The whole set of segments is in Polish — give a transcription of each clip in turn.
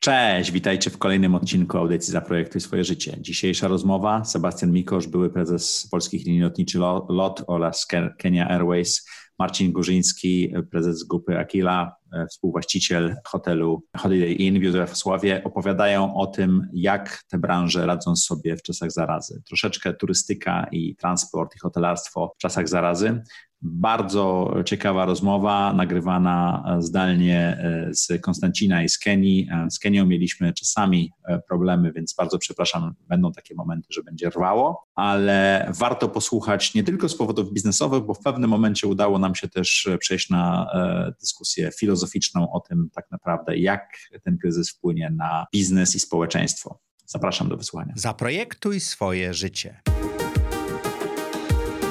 Cześć, witajcie w kolejnym odcinku audycji Zaprojektuj swoje życie. Dzisiejsza rozmowa, Sebastian Mikosz, były prezes polskich linii lotniczych LOT oraz Kenya Airways, Marcin Górzyński, prezes grupy Aquila, współwłaściciel hotelu Holiday Inn w Józefosławie, opowiadają o tym, jak te branże radzą sobie w czasach zarazy. Troszeczkę turystyka i transport i hotelarstwo w czasach zarazy. Bardzo ciekawa rozmowa, nagrywana zdalnie e, z Konstancina i z Kenii. E, z Kenią mieliśmy czasami e, problemy, więc bardzo przepraszam, będą takie momenty, że będzie rwało, ale warto posłuchać nie tylko z powodów biznesowych, bo w pewnym momencie udało nam się też przejść na dyskusję filozoficzną o tym tak naprawdę, jak ten kryzys wpłynie na biznes i społeczeństwo. Zapraszam do wysłuchania. Zaprojektuj swoje życie.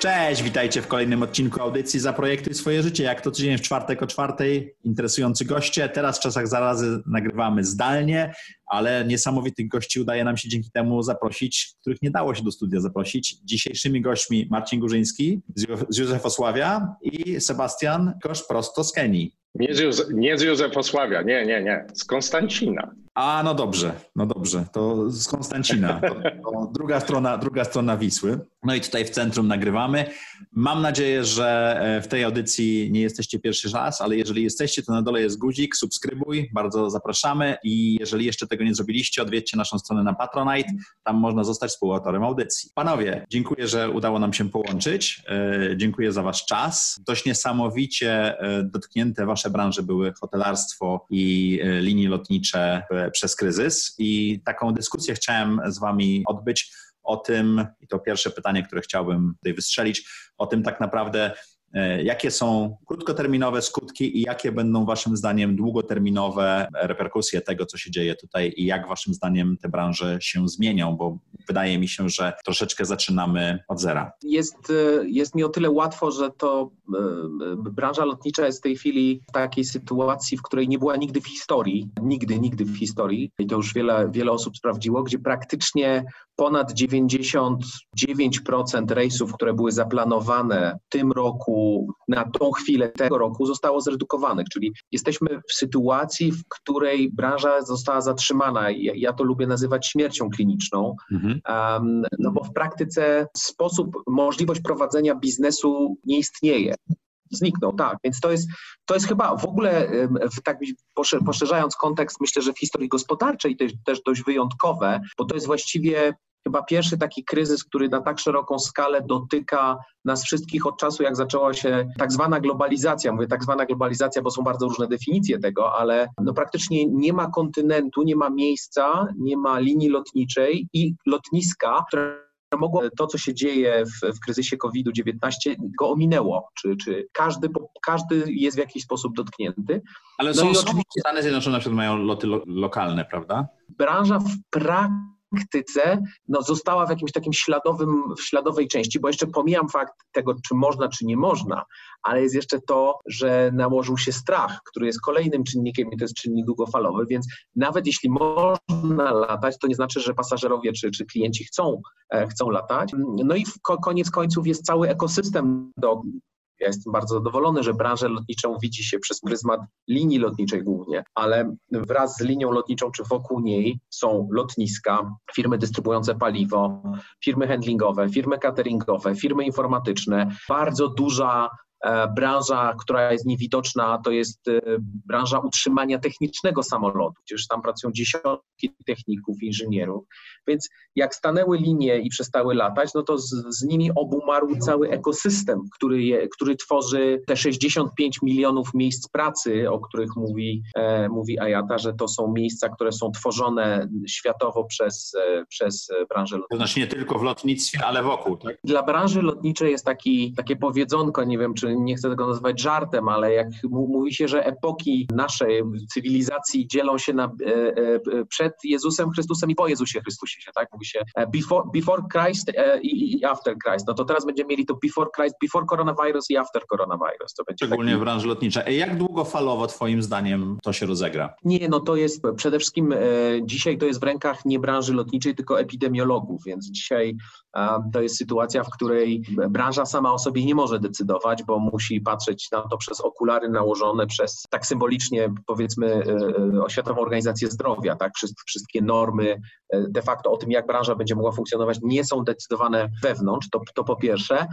Cześć, witajcie w kolejnym odcinku audycji Zaprojektuj swoje życie. Jak to tydzień w czwartek o czwartej, interesujący goście. Teraz w czasach zarazy nagrywamy zdalnie, ale niesamowitych gości udaje nam się dzięki temu zaprosić, których nie dało się do studia zaprosić. Dzisiejszymi gośćmi Marcin Górzyński z Józefosławia i Sebastian Kosz prosto z Kenii. Nie z, Józef, nie z Józefosławia, nie, nie, nie, z Konstancina. A, no dobrze, no dobrze, to z Konstancina, to, to druga, strona, druga strona Wisły. No i tutaj w centrum nagrywamy. Mam nadzieję, że e, w tej audycji nie jesteście pierwszy raz, ale jeżeli jesteście, to na dole jest guzik, subskrybuj, bardzo zapraszamy i jeżeli jeszcze tego nie zrobiliście, odwiedźcie naszą stronę na Patronite, tam można zostać współautorem audycji. Panowie, dziękuję, że udało nam się połączyć, e, dziękuję za wasz czas. Dość niesamowicie e, dotknięte wasze branże były hotelarstwo i linie lotnicze przez kryzys. I taką dyskusję chciałem z wami odbyć o tym, i to pierwsze pytanie, które chciałbym tutaj wystrzelić, o tym tak naprawdę, E, jakie są krótkoterminowe skutki i jakie będą Waszym zdaniem długoterminowe reperkusje tego, co się dzieje tutaj i jak Waszym zdaniem te branże się zmienią? Bo wydaje mi się, że troszeczkę zaczynamy od zera. Jest, e, jest mi o tyle łatwo, że to e, branża lotnicza jest w tej chwili w takiej sytuacji, w której nie była nigdy w historii, nigdy, nigdy w historii, i to już wiele, wiele osób sprawdziło, gdzie praktycznie ponad 99% rejsów, które były zaplanowane w tym roku, na tą chwilę tego roku, zostało zredukowanych. Czyli jesteśmy w sytuacji, w której branża została zatrzymana. Ja, to lubię nazywać śmiercią kliniczną, mhm. um, no bo w praktyce sposób, możliwość prowadzenia biznesu nie istnieje zniknął, tak. Więc to jest, to jest chyba w ogóle, tak poszerzając kontekst, myślę, że w historii gospodarczej też, też dość wyjątkowe, bo to jest właściwie chyba pierwszy taki kryzys, który na tak szeroką skalę dotyka nas wszystkich od czasu, jak zaczęła się tak zwana globalizacja. Mówię tak zwana globalizacja, bo są bardzo różne definicje tego, ale no praktycznie nie ma kontynentu, nie ma miejsca, nie ma linii lotniczej i lotniska, które mogło to, co się dzieje w, w kryzysie COVID-19, go ominęło, czy, czy każdy, każdy jest w jakiś sposób dotknięty. Ale no są, oczywiście Stany Zjednoczone na przykład mają loty lo, lokalne, prawda? Branża w praktyce praktyce no, została w jakimś takim śladowym, w śladowej części, bo jeszcze pomijam fakt tego, czy można, czy nie można, ale jest jeszcze to, że nałożył się strach, który jest kolejnym czynnikiem i to jest czynnik długofalowy, więc nawet jeśli można latać, to nie znaczy, że pasażerowie czy, czy klienci chcą, e, chcą latać. No i koniec końców jest cały ekosystem do ja jestem bardzo zadowolony, że branżę lotniczą widzi się przez pryzmat linii lotniczej głównie, ale wraz z linią lotniczą czy wokół niej są lotniska, firmy dystrybuujące paliwo, firmy handlingowe, firmy cateringowe, firmy informatyczne, bardzo duża branża, która jest niewidoczna, to jest e, branża utrzymania technicznego samolotu. Przecież tam pracują dziesiątki techników, inżynierów. Więc jak stanęły linie i przestały latać, no to z, z nimi obumarł cały ekosystem, który, je, który tworzy te 65 milionów miejsc pracy, o których mówi, e, mówi Ayata, że to są miejsca, które są tworzone światowo przez, e, przez branżę lotniczą. To znaczy nie tylko w lotnictwie, ale wokół, tak? Dla branży lotniczej jest taki, takie powiedzonko, nie wiem, czy nie chcę tego nazywać żartem, ale jak mówi się, że epoki naszej cywilizacji dzielą się na e, e, przed Jezusem Chrystusem i po Jezusie Chrystusie, się, tak? Mówi się before, before Christ i after Christ. No to teraz będziemy mieli to before Christ, before coronavirus i after coronavirus. To będzie Szczególnie taki... w branży lotniczej. Jak długofalowo twoim zdaniem to się rozegra? Nie, no to jest przede wszystkim dzisiaj to jest w rękach nie branży lotniczej, tylko epidemiologów, więc dzisiaj to jest sytuacja, w której branża sama o sobie nie może decydować, bo musi patrzeć na to przez okulary nałożone przez tak symbolicznie powiedzmy e, e, Światową Organizację Zdrowia, tak? Wszystkie normy e, de facto o tym, jak branża będzie mogła funkcjonować, nie są decydowane wewnątrz, to, to po pierwsze.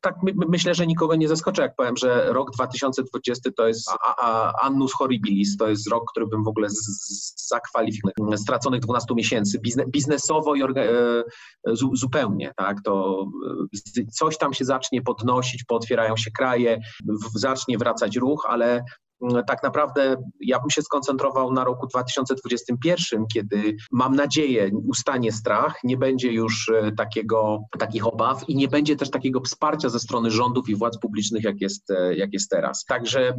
Tak my, myślę, że nikogo nie zaskoczę, jak powiem, że rok 2020 to jest annus horribilis, to jest rok, który bym w ogóle zakwalifikował, straconych 12 miesięcy, biznesowo i zupełnie, tak, to coś tam się zacznie podnosić, pootwierają się kraje, zacznie wracać ruch, ale tak naprawdę ja bym się skoncentrował na roku 2021, kiedy mam nadzieję ustanie strach, nie będzie już e, takiego, takich obaw i nie będzie też takiego wsparcia ze strony rządów i władz publicznych, jak jest, e, jak jest teraz. Także e,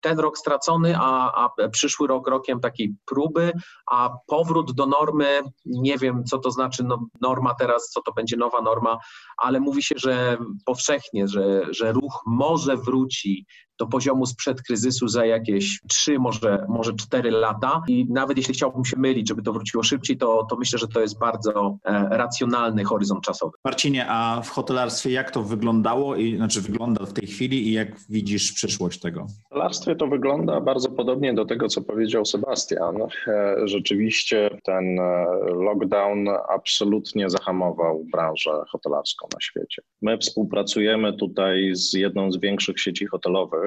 ten rok stracony, a, a przyszły rok rokiem takiej próby, a powrót do normy, nie wiem co to znaczy no, norma teraz, co to będzie nowa norma, ale mówi się, że powszechnie, że, że ruch może wróci do poziomu sprzed kryzysu za jakieś 3, może, może 4 lata. I nawet jeśli chciałbym się mylić, żeby to wróciło szybciej, to, to myślę, że to jest bardzo e, racjonalny horyzont czasowy. Marcinie, a w hotelarstwie jak to wyglądało i znaczy wygląda w tej chwili i jak widzisz przyszłość tego? W hotelarstwie to wygląda bardzo podobnie do tego, co powiedział Sebastian. E, rzeczywiście ten e, lockdown absolutnie zahamował branżę hotelarską na świecie. My współpracujemy tutaj z jedną z większych sieci hotelowych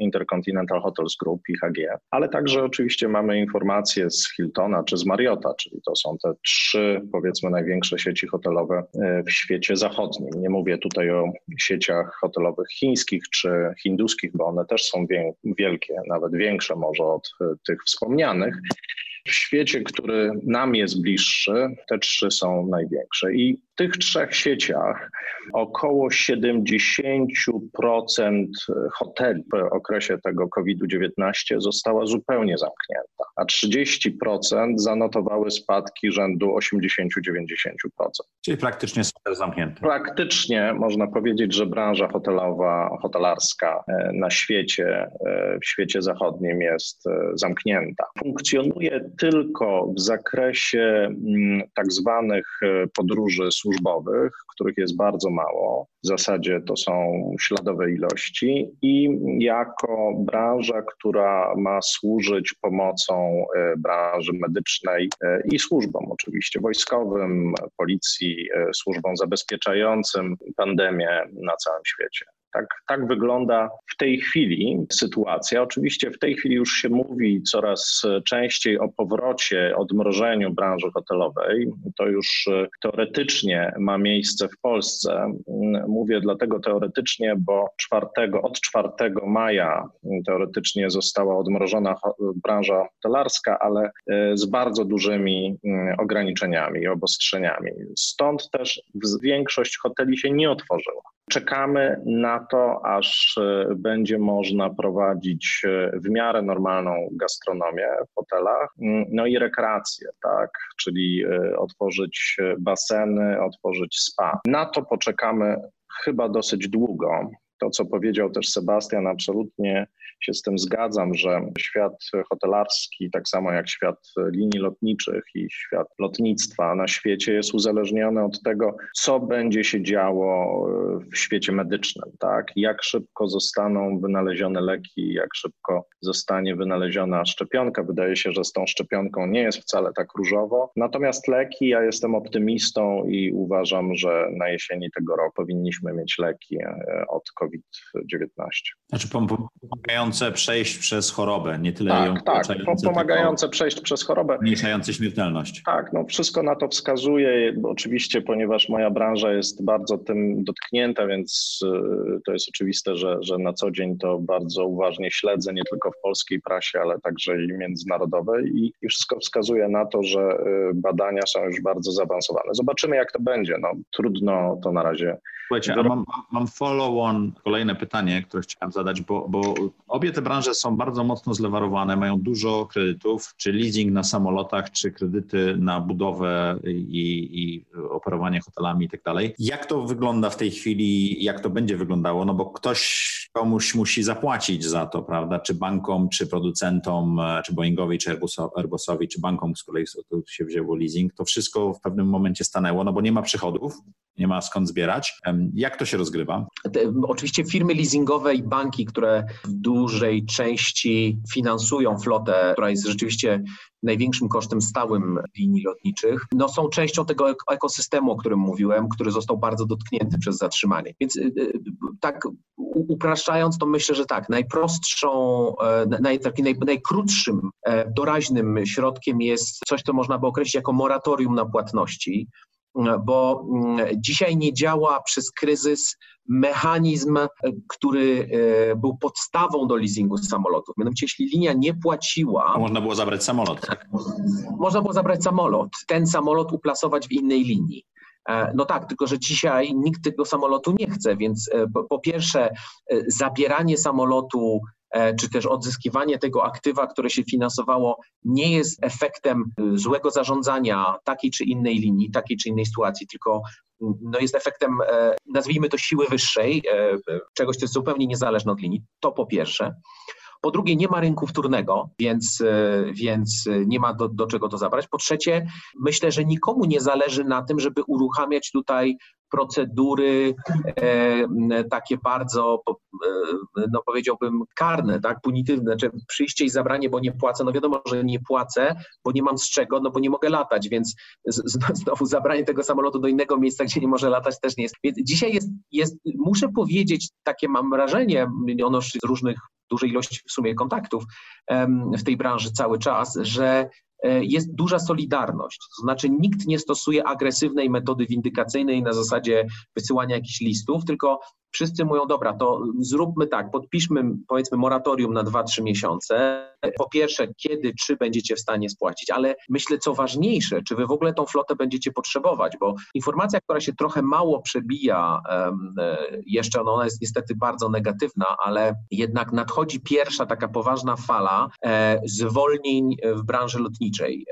Intercontinental Hotels Group, IHG, ale także oczywiście mamy informacje z Hiltona czy z Marriota, czyli to są te trzy, powiedzmy, największe sieci hotelowe e, w świecie zachodnim. Nie mówię tutaj o sieciach hotelowych chińskich czy hinduskich, bo one też są wielkie, nawet większe może od e, tych wspomnianych. W świecie, który nam jest bliższy, te trzy są największe. I w tych trzech sieciach około 70% hoteli w okresie tego COVID-19 została zupełnie zamknięta, a 30% zanotowały spadki rzędu 80-90%. Czyli praktycznie super zamknięte. Praktycznie można powiedzieć, że branża hotelowa, hotelarska e, na świecie, e, w świecie zachodnim jest e, zamknięta. Funkcjonuje tylko w zakresie mm, tak zwanych podróży służbowych, których jest bardzo mało. W zasadzie to są śladowe ilości i jako branża, która ma służyć pomocą e, branży medycznej e, i służbom oczywiście wojskowym, policji, e, służbom zabezpieczającym pandemię na całym świecie. Tak, tak wygląda w tej chwili sytuacja. Oczywiście w tej chwili już się mówi coraz częściej o powrocie, odmrożeniu branży hotelowej. To już e, teoretycznie ma miejsce w Polsce. Mówię dlatego teoretycznie, bo 4, od 4 maja teoretycznie została odmrożona branża hotelarska, ale e, z bardzo dużymi ograniczeniami i obostrzeniami. Stąd też większość hoteli się nie otworzyła. Czekamy na to, aż e, będzie można prowadzić e, w miarę normalną gastronomię w hotelach, mm, no i rekreację, tak, czyli e, otworzyć baseny, otworzyć spa. Na to poczekamy chyba dosyć długo. To, co powiedział też Sebastian, absolutnie się z tym zgadzam, że świat hotelarski, tak samo jak świat linii lotniczych i świat lotnictwa na świecie jest uzależniony od tego, co będzie się działo w świecie medycznym, tak? Jak szybko zostaną wynalezione leki, jak szybko zostanie wynaleziona szczepionka. Wydaje się, że z tą szczepionką nie jest wcale tak różowo. Natomiast leki, ja jestem optymistą i uważam, że na jesieni tego roku powinniśmy mieć leki e, od COVID-19. Znaczy pomagające przejść przez chorobę, nie tyle tak, ją Tak, pomagające przejść przez chorobę. Zmniejszające śmiertelność. Tak, no wszystko na to wskazuje, oczywiście, ponieważ moja branża jest bardzo tym dotknięta, więc y, to jest oczywiste, że, że na co dzień to bardzo uważnie śledzę, nie tylko w polskiej prasie, ale także i międzynarodowej i, i wszystko wskazuje na to, że y, badania są już bardzo zaawansowane. Zobaczymy, jak to będzie. No, trudno to na razie Słuchajcie, a mam, mam follow-on, kolejne pytanie, które chciałem zadać, bo, bo obie te branże są bardzo mocno zlewarowane, mają dużo kredytów, czy leasing na samolotach, czy kredyty na budowę i, i operowanie hotelami i tak dalej. Jak to wygląda w tej chwili, jak to będzie wyglądało? No bo ktoś komuś musi zapłacić za to, prawda? Czy bankom, czy producentom, czy Boeingowi, czy Airbusowi, czy bankom, z kolei się wzięło leasing. To wszystko w pewnym momencie stanęło, no bo nie ma przychodów, nie ma skąd zbierać. Jak to się rozgrywa? Oczywiście firmy leasingowe i banki, które w dużej części finansują flotę, która jest rzeczywiście największym kosztem stałym linii lotniczych, no są częścią tego ekosystemu, o którym mówiłem, który został bardzo dotknięty przez zatrzymanie. Więc y, y, tak upraszczając, to myślę, że tak, najprostszą, e, naj, naj, najkrótszym e, doraźnym środkiem jest coś, co można by określić jako moratorium na płatności bo mm, dzisiaj nie działa przez kryzys mechanizm, e, który e, był podstawą do leasingu samolotów. Mianowicie, jeśli linia nie płaciła. Można było zabrać samolot. Tak? Można było zabrać samolot, ten samolot uplasować w innej linii. E, no tak, tylko że dzisiaj nikt tego samolotu nie chce, więc po pierwsze, zabieranie samolotu czy też odzyskiwanie tego aktywa, które się finansowało, nie jest efektem y, złego zarządzania takiej czy innej linii, takiej czy innej sytuacji, tylko mm, no jest efektem, e, nazwijmy to siły wyższej, e, czegoś, co jest zupełnie niezależne od linii. To po pierwsze. Po drugie, nie ma rynku wtórnego, więc, więc nie ma do, do czego to zabrać. Po trzecie, myślę, że nikomu nie zależy na tym, żeby uruchamiać tutaj procedury e, takie bardzo, e, no powiedziałbym, karne, tak, punitywne, czy przyjście i zabranie, bo nie płacę, no wiadomo, że nie płacę, bo nie mam z czego, no bo nie mogę latać, więc z, znowu zabranie tego samolotu do innego miejsca, gdzie nie może latać też nie jest. Więc dzisiaj jest, jest muszę powiedzieć, takie mam wrażenie, ono z różnych dużej ilości w sumie kontaktów w tej branży cały czas, że E, jest duża solidarność. To znaczy nikt nie stosuje agresywnej metody windykacyjnej na zasadzie wysyłania jakichś listów, tylko wszyscy mówią, dobra, to zróbmy tak, podpiszmy powiedzmy moratorium na 2-3 miesiące. Po pierwsze, kiedy, czy będziecie w stanie spłacić, ale myślę, co ważniejsze, czy wy w ogóle tą flotę będziecie potrzebować, bo informacja, która się trochę mało przebija, e, jeszcze ona jest niestety bardzo negatywna, ale jednak nadchodzi pierwsza taka poważna fala e, zwolnień w branży lotniczej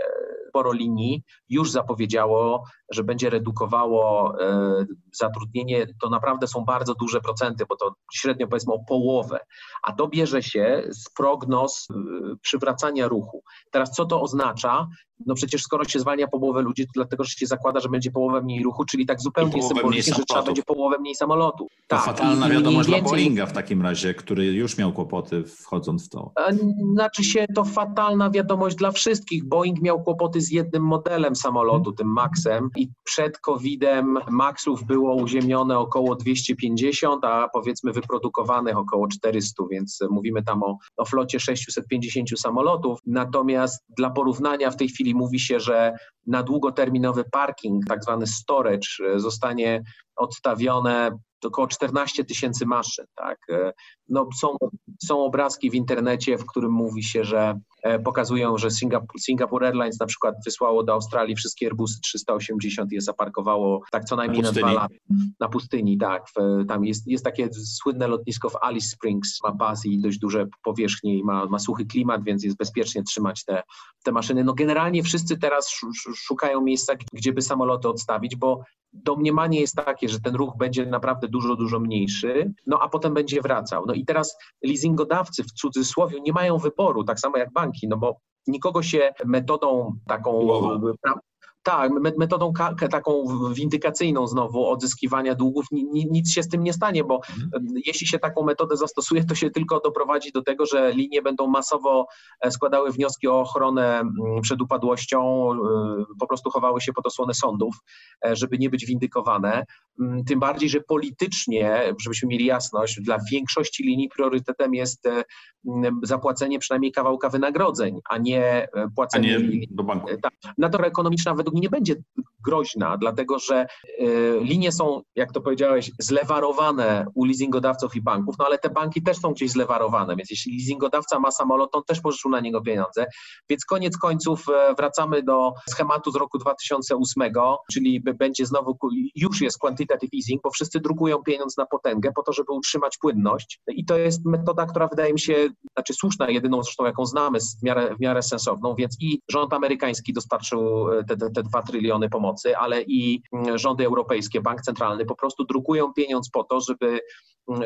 sporo linii już zapowiedziało, że będzie redukowało e, zatrudnienie. To naprawdę są bardzo duże procenty, bo to średnio powiedzmy o połowę. A to bierze się z prognoz e, przywracania ruchu. Teraz co to oznacza? No przecież skoro się zwalnia połowę ludzi, to dlatego, że się zakłada, że będzie połowę mniej ruchu, czyli tak zupełnie symbolicznie, że trzeba będzie połowę mniej samolotów. To tak, fatalna wiadomość więcej... dla Boeinga w takim razie, który już miał kłopoty wchodząc w to. Znaczy się to fatalna wiadomość dla wszystkich. Boeing miał kłopoty z jednym modelem samolotu, tym Maxem i przed COVID-em Maxów było uziemione około 250, a powiedzmy wyprodukowanych około 400, więc mówimy tam o, o flocie 650 samolotów. Natomiast dla porównania w tej chwili mówi się, że na długoterminowy parking, tak zwany storage, zostanie odstawione około 14 tysięcy maszyn. Tak? No, są, są obrazki w internecie, w którym mówi się, że e, pokazują, że Singapore, Singapore Airlines na przykład wysłało do Australii wszystkie Airbusy 380 je zaparkowało tak co najmniej na, na dwa lata na pustyni. Tak, w, tam jest, jest takie słynne lotnisko w Alice Springs, ma pas i dość duże powierzchnie i ma, ma suchy klimat, więc jest bezpiecznie trzymać te, te maszyny. No generalnie wszyscy teraz szukają miejsca, gdzie by samoloty odstawić, bo domniemanie jest takie, że ten ruch będzie naprawdę dużo, dużo mniejszy, no a potem będzie wracał. No i teraz leasingodawcy w cudzysłowie nie mają wyboru, tak samo jak banki, no bo nikogo się metodą taką tak, metodą taką windykacyjną znowu odzyskiwania długów nic się z tym nie stanie, bo mhm. jeśli się taką metodę zastosuje, to się tylko doprowadzi do tego, że linie będą masowo e, składały wnioski o ochronę przed upadłością, e, po prostu chowały się pod osłonę sądów, e, żeby nie być windykowane. Tym bardziej, że politycznie, żebyśmy mieli jasność, dla większości linii priorytetem jest zapłacenie przynajmniej kawałka wynagrodzeń, a nie płacenie. A nie do banku. Tak. Natura ekonomiczna według prawdopodobnie nie będzie groźna, dlatego że y, linie są, jak to powiedziałeś, zlewarowane u leasingodawców i banków, no ale te banki też są gdzieś zlewarowane, więc jeśli leasingodawca ma samolot, on też pożyczył na niego pieniądze, więc koniec końców e, wracamy do schematu z roku 2008, czyli będzie znowu, już jest quantitative easing, bo wszyscy drukują pieniądz na potęgę po to, żeby utrzymać płynność. I to jest metoda, która wydaje mi się, znaczy słuszna, jedyną zresztą jaką znamy, w miarę, w miarę sensowną, więc i rząd amerykański dostarczył e, te, te, te 2 tryliony pomocy, ale i mm, rządy europejskie, bank centralny po prostu drukują pieniądz po to, żeby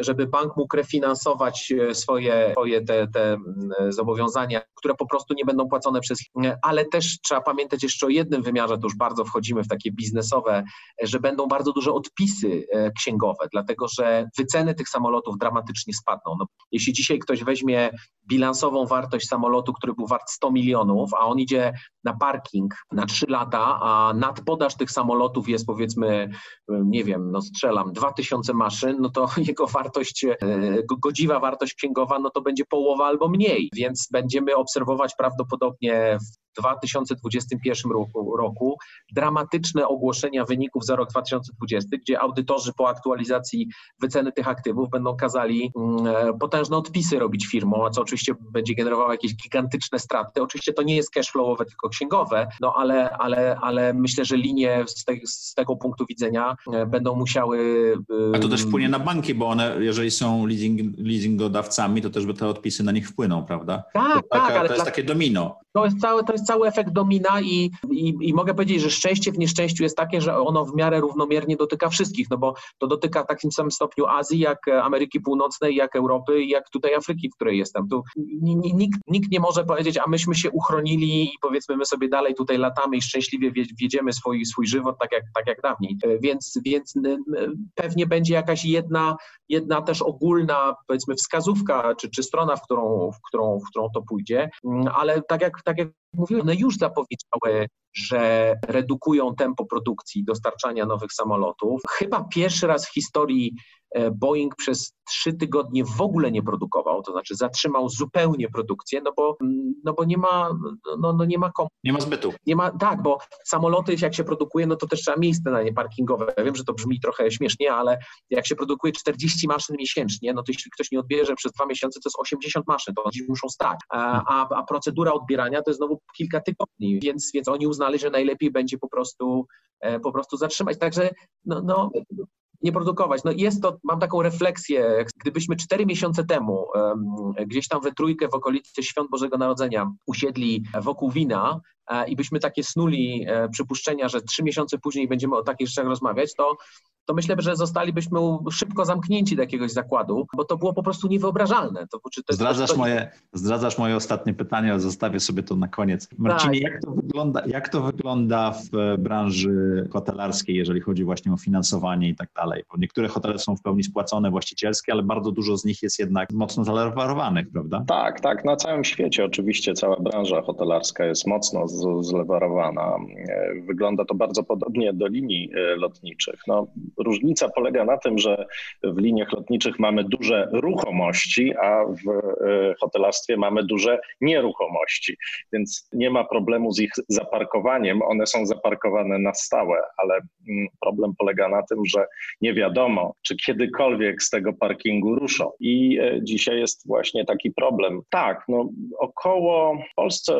żeby bank mógł refinansować e, swoje, swoje te, te mm, zobowiązania, które po prostu nie będą płacone przez ale też trzeba pamiętać jeszcze o jednym wymiarze, to już bardzo wchodzimy w takie biznesowe, że będą bardzo duże odpisy e, księgowe, dlatego że wyceny tych samolotów dramatycznie spadną. No, jeśli dzisiaj ktoś weźmie bilansową wartość samolotu, który był wart 100 milionów, a on idzie na parking na 3 lata, a nadpodaż tych samolotów jest powiedzmy, nie wiem, no strzelam, 2000 maszyn, no to jego wartość, e, godziwa wartość księgowa, no to będzie połowa albo mniej, więc będziemy obserwować prawdopodobnie 2021 roku, roku dramatyczne ogłoszenia wyników za rok 2020, gdzie audytorzy po aktualizacji wyceny tych aktywów będą kazali mm, e, potężne odpisy robić firmom, a co oczywiście będzie generowało jakieś gigantyczne straty. Oczywiście to nie jest cashflowowe, tylko księgowe, no ale, ale, ale myślę, że linie z, te, z tego punktu widzenia e, będą musiały... A to też wpłynie na banki, bo one, jeżeli są leasing, leasingodawcami, to też te odpisy na nich wpłyną, prawda? Tak, to taka, tak, ale to jest takie domino. To jest cały, to jest cały efekt domina i, i, i, mogę powiedzieć, że szczęście w nieszczęściu jest takie, że ono w miarę równomiernie dotyka wszystkich, no bo to dotyka w takim samym stopniu Azji, jak Ameryki Północnej, jak Europy, jak tutaj Afryki, w której jestem. Tu nikt, nikt nie może powiedzieć, a myśmy się uchronili i powiedzmy my sobie dalej tutaj latamy i szczęśliwie wiedziemy swój, swój żywot tak jak, tak jak dawniej. Więc, więc pewnie będzie jakaś jedna, jedna też ogólna powiedzmy wskazówka czy, czy strona, w którą, w, którą, w którą to pójdzie, ale tak jak, tak jak one już zapowiedziały że redukują tempo produkcji dostarczania nowych samolotów. Chyba pierwszy raz w historii Boeing przez trzy tygodnie w ogóle nie produkował, to znaczy zatrzymał zupełnie produkcję, no bo, mm, no bo nie ma, no, no nie ma komu. Nie ma zbytu. Nie ma, tak, bo samoloty jak się produkuje, no to też trzeba miejsce na nie parkingowe. Ja wiem, że to brzmi trochę śmiesznie, ale jak się produkuje 40 maszyn miesięcznie, no to jeśli ktoś nie odbierze przez dwa miesiące, to jest 80 maszyn, to oni muszą stać. A, a, a procedura odbierania to jest znowu kilka tygodni, więc, więc oni uznali, że najlepiej będzie po prostu, e, po prostu zatrzymać. Także no, no, nie produkować. No jest to, mam taką refleksję, gdybyśmy cztery miesiące temu gdzieś tam we trójkę w okolicy Świąt Bożego Narodzenia usiedli wokół wina i byśmy takie snuli e, przypuszczenia, że trzy miesiące później będziemy o takich rzeczach rozmawiać, to to myślę, że zostalibyśmy szybko zamknięci do jakiegoś zakładu, bo to było po prostu niewyobrażalne. To, czy to zdradzasz, to... moje, zdradzasz moje ostatnie pytanie, ale zostawię sobie to na koniec. Marcinie, tak. jak, to wygląda, jak to wygląda w e, branży hotelarskiej, jeżeli chodzi właśnie o finansowanie i tak dalej? Bo niektóre hotele są w pełni spłacone, właścicielskie, ale bardzo dużo z nich jest jednak mocno zalewarowanych, prawda? Tak, tak. Na całym świecie oczywiście cała branża hotelarska jest mocno zlewarowana. E, wygląda to bardzo podobnie do linii e, lotniczych. No, Różnica polega na tym, że w liniach lotniczych mamy duże ruchomości, a w e, hotelarstwie mamy duże nieruchomości, więc nie ma problemu z ich zaparkowaniem. One są zaparkowane na stałe, ale mm, problem polega na tym, że nie wiadomo, czy kiedykolwiek z tego parkingu ruszą. I dzisiaj jest właśnie taki problem. Tak, no około w Polsce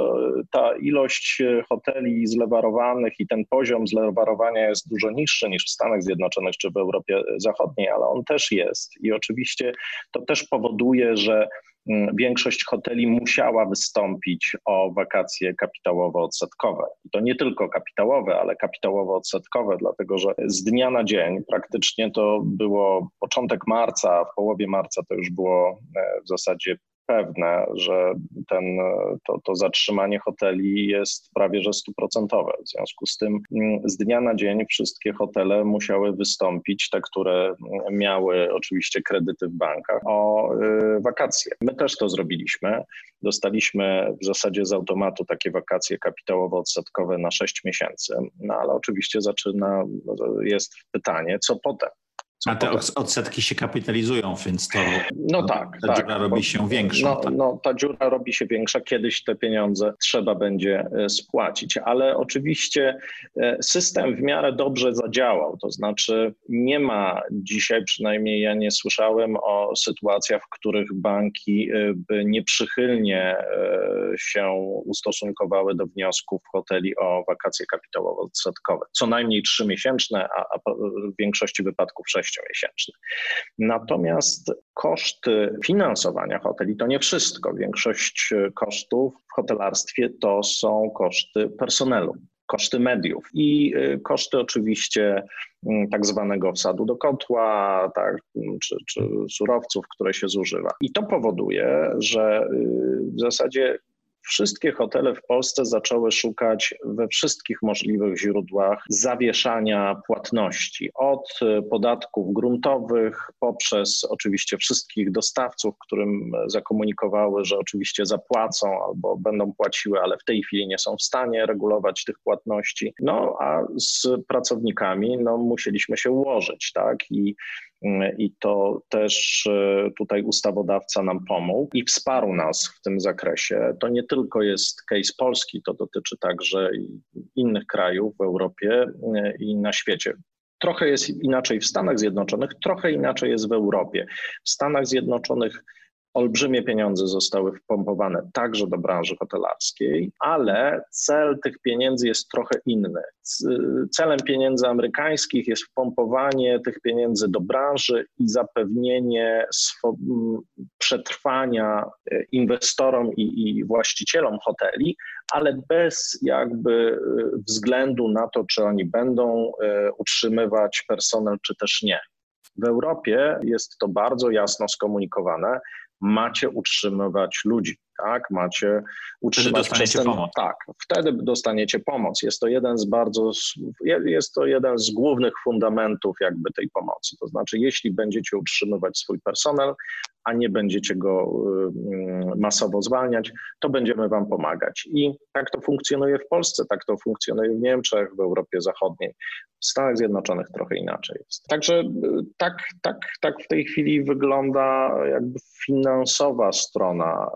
ta ilość e, hoteli zlewarowanych i ten poziom zlewarowania jest dużo niższy niż w Stanach Zjednoczonych czy w Europie Zachodniej, ale on też jest. I oczywiście to też powoduje, że mm, większość hoteli musiała wystąpić o wakacje kapitałowo-odsetkowe. I to nie tylko kapitałowe, ale kapitałowo-odsetkowe, dlatego że z dnia na dzień, praktycznie to było początek marca, w połowie marca to już było e, w zasadzie pewne, że ten, to, to zatrzymanie hoteli jest prawie że stuprocentowe. W związku z tym mm, z dnia na dzień wszystkie hotele musiały wystąpić, te, które miały oczywiście kredyty w bankach, o y, wakacje. My też to zrobiliśmy. Dostaliśmy w zasadzie z automatu takie wakacje kapitałowo-odsetkowe na 6 miesięcy, no ale oczywiście zaczyna, jest pytanie, co potem? A te odsetki się kapitalizują, więc to no tak, ta tak, dziura robi się większa. No, tak. no, ta dziura robi się większa, kiedyś te pieniądze trzeba będzie e, spłacić, ale oczywiście e, system w miarę dobrze zadziałał, to znaczy nie ma dzisiaj, przynajmniej ja nie słyszałem o sytuacjach, w których banki e, by nieprzychylnie się ustosunkowały do wniosków hoteli o wakacje kapitałowo-odsetkowe. Co najmniej trzymiesięczne, a, a w większości wypadków sześciomiesięczne. Natomiast koszty finansowania hoteli to nie wszystko. Większość kosztów w hotelarstwie to są koszty personelu koszty mediów i y, koszty oczywiście mm, tak zwanego wsadu do kotła, tak, czy, czy surowców, które się zużywa. I to powoduje, że y, w zasadzie Wszystkie hotele w Polsce zaczęły szukać we wszystkich możliwych źródłach zawieszania płatności. Od podatków gruntowych, poprzez oczywiście wszystkich dostawców, którym zakomunikowały, że oczywiście zapłacą albo będą płaciły, ale w tej chwili nie są w stanie regulować tych płatności. No a z pracownikami no, musieliśmy się ułożyć, tak? I i to też e, tutaj ustawodawca nam pomógł i wsparł nas w tym zakresie. To nie tylko jest case Polski, to dotyczy także innych krajów w Europie e, i na świecie. Trochę jest inaczej w Stanach Zjednoczonych, trochę inaczej jest w Europie. W Stanach Zjednoczonych Olbrzymie pieniądze zostały wpompowane także do branży hotelarskiej, ale cel tych pieniędzy jest trochę inny. Celem pieniędzy amerykańskich jest wpompowanie tych pieniędzy do branży i zapewnienie przetrwania e, inwestorom i, i właścicielom hoteli, ale bez jakby e, względu na to, czy oni będą e, utrzymywać personel, czy też nie. W Europie jest to bardzo jasno skomunikowane macie utrzymywać ludzi, tak? Macie utrzymać wtedy dostaniecie ten, pomoc. Tak, wtedy dostaniecie pomoc. Jest to jeden z bardzo, jest to jeden z głównych fundamentów jakby tej pomocy. To znaczy, jeśli będziecie utrzymywać swój personel, a nie będziecie go y, masowo zwalniać, to będziemy Wam pomagać. I tak to funkcjonuje w Polsce, tak to funkcjonuje w Niemczech, w Europie Zachodniej. W Stanach Zjednoczonych trochę inaczej jest. Także y, tak, tak, tak w tej chwili wygląda jakby finansowa strona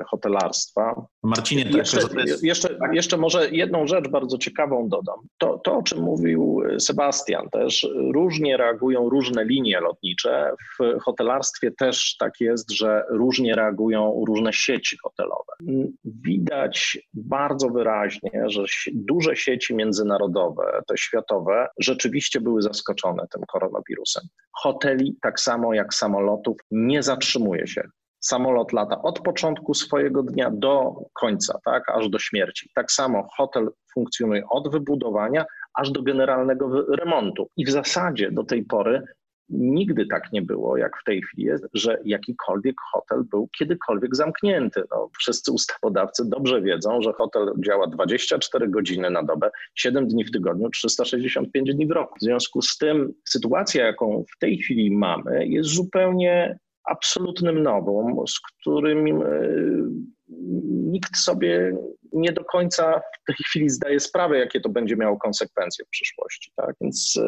y, hotelarstwa. Marcinie, tak, jeszcze, jest... jeszcze, jeszcze może jedną rzecz bardzo ciekawą dodam. To, to, o czym mówił Sebastian też, różnie reagują różne linie lotnicze. W hotelarstwie też tak jest, że różnie reagują różne sieci hotelowe. Widać bardzo wyraźnie, że duże sieci międzynarodowe, te światowe, rzeczywiście były zaskoczone tym koronawirusem. Hoteli, tak samo jak samolotów, nie zatrzymuje się samolot lata od początku swojego dnia do końca, tak, aż do śmierci. Tak samo hotel funkcjonuje od wybudowania aż do generalnego remontu. I w zasadzie do tej pory Nigdy tak nie było, jak w tej chwili jest, że jakikolwiek hotel był kiedykolwiek zamknięty. No, wszyscy ustawodawcy dobrze wiedzą, że hotel działa 24 godziny na dobę, 7 dni w tygodniu, 365 dni w roku. W związku z tym sytuacja, jaką w tej chwili mamy, jest zupełnie absolutnym nową, z którym e, nikt sobie nie do końca w tej chwili zdaje sprawę, jakie to będzie miało konsekwencje w przyszłości. Tak? Więc,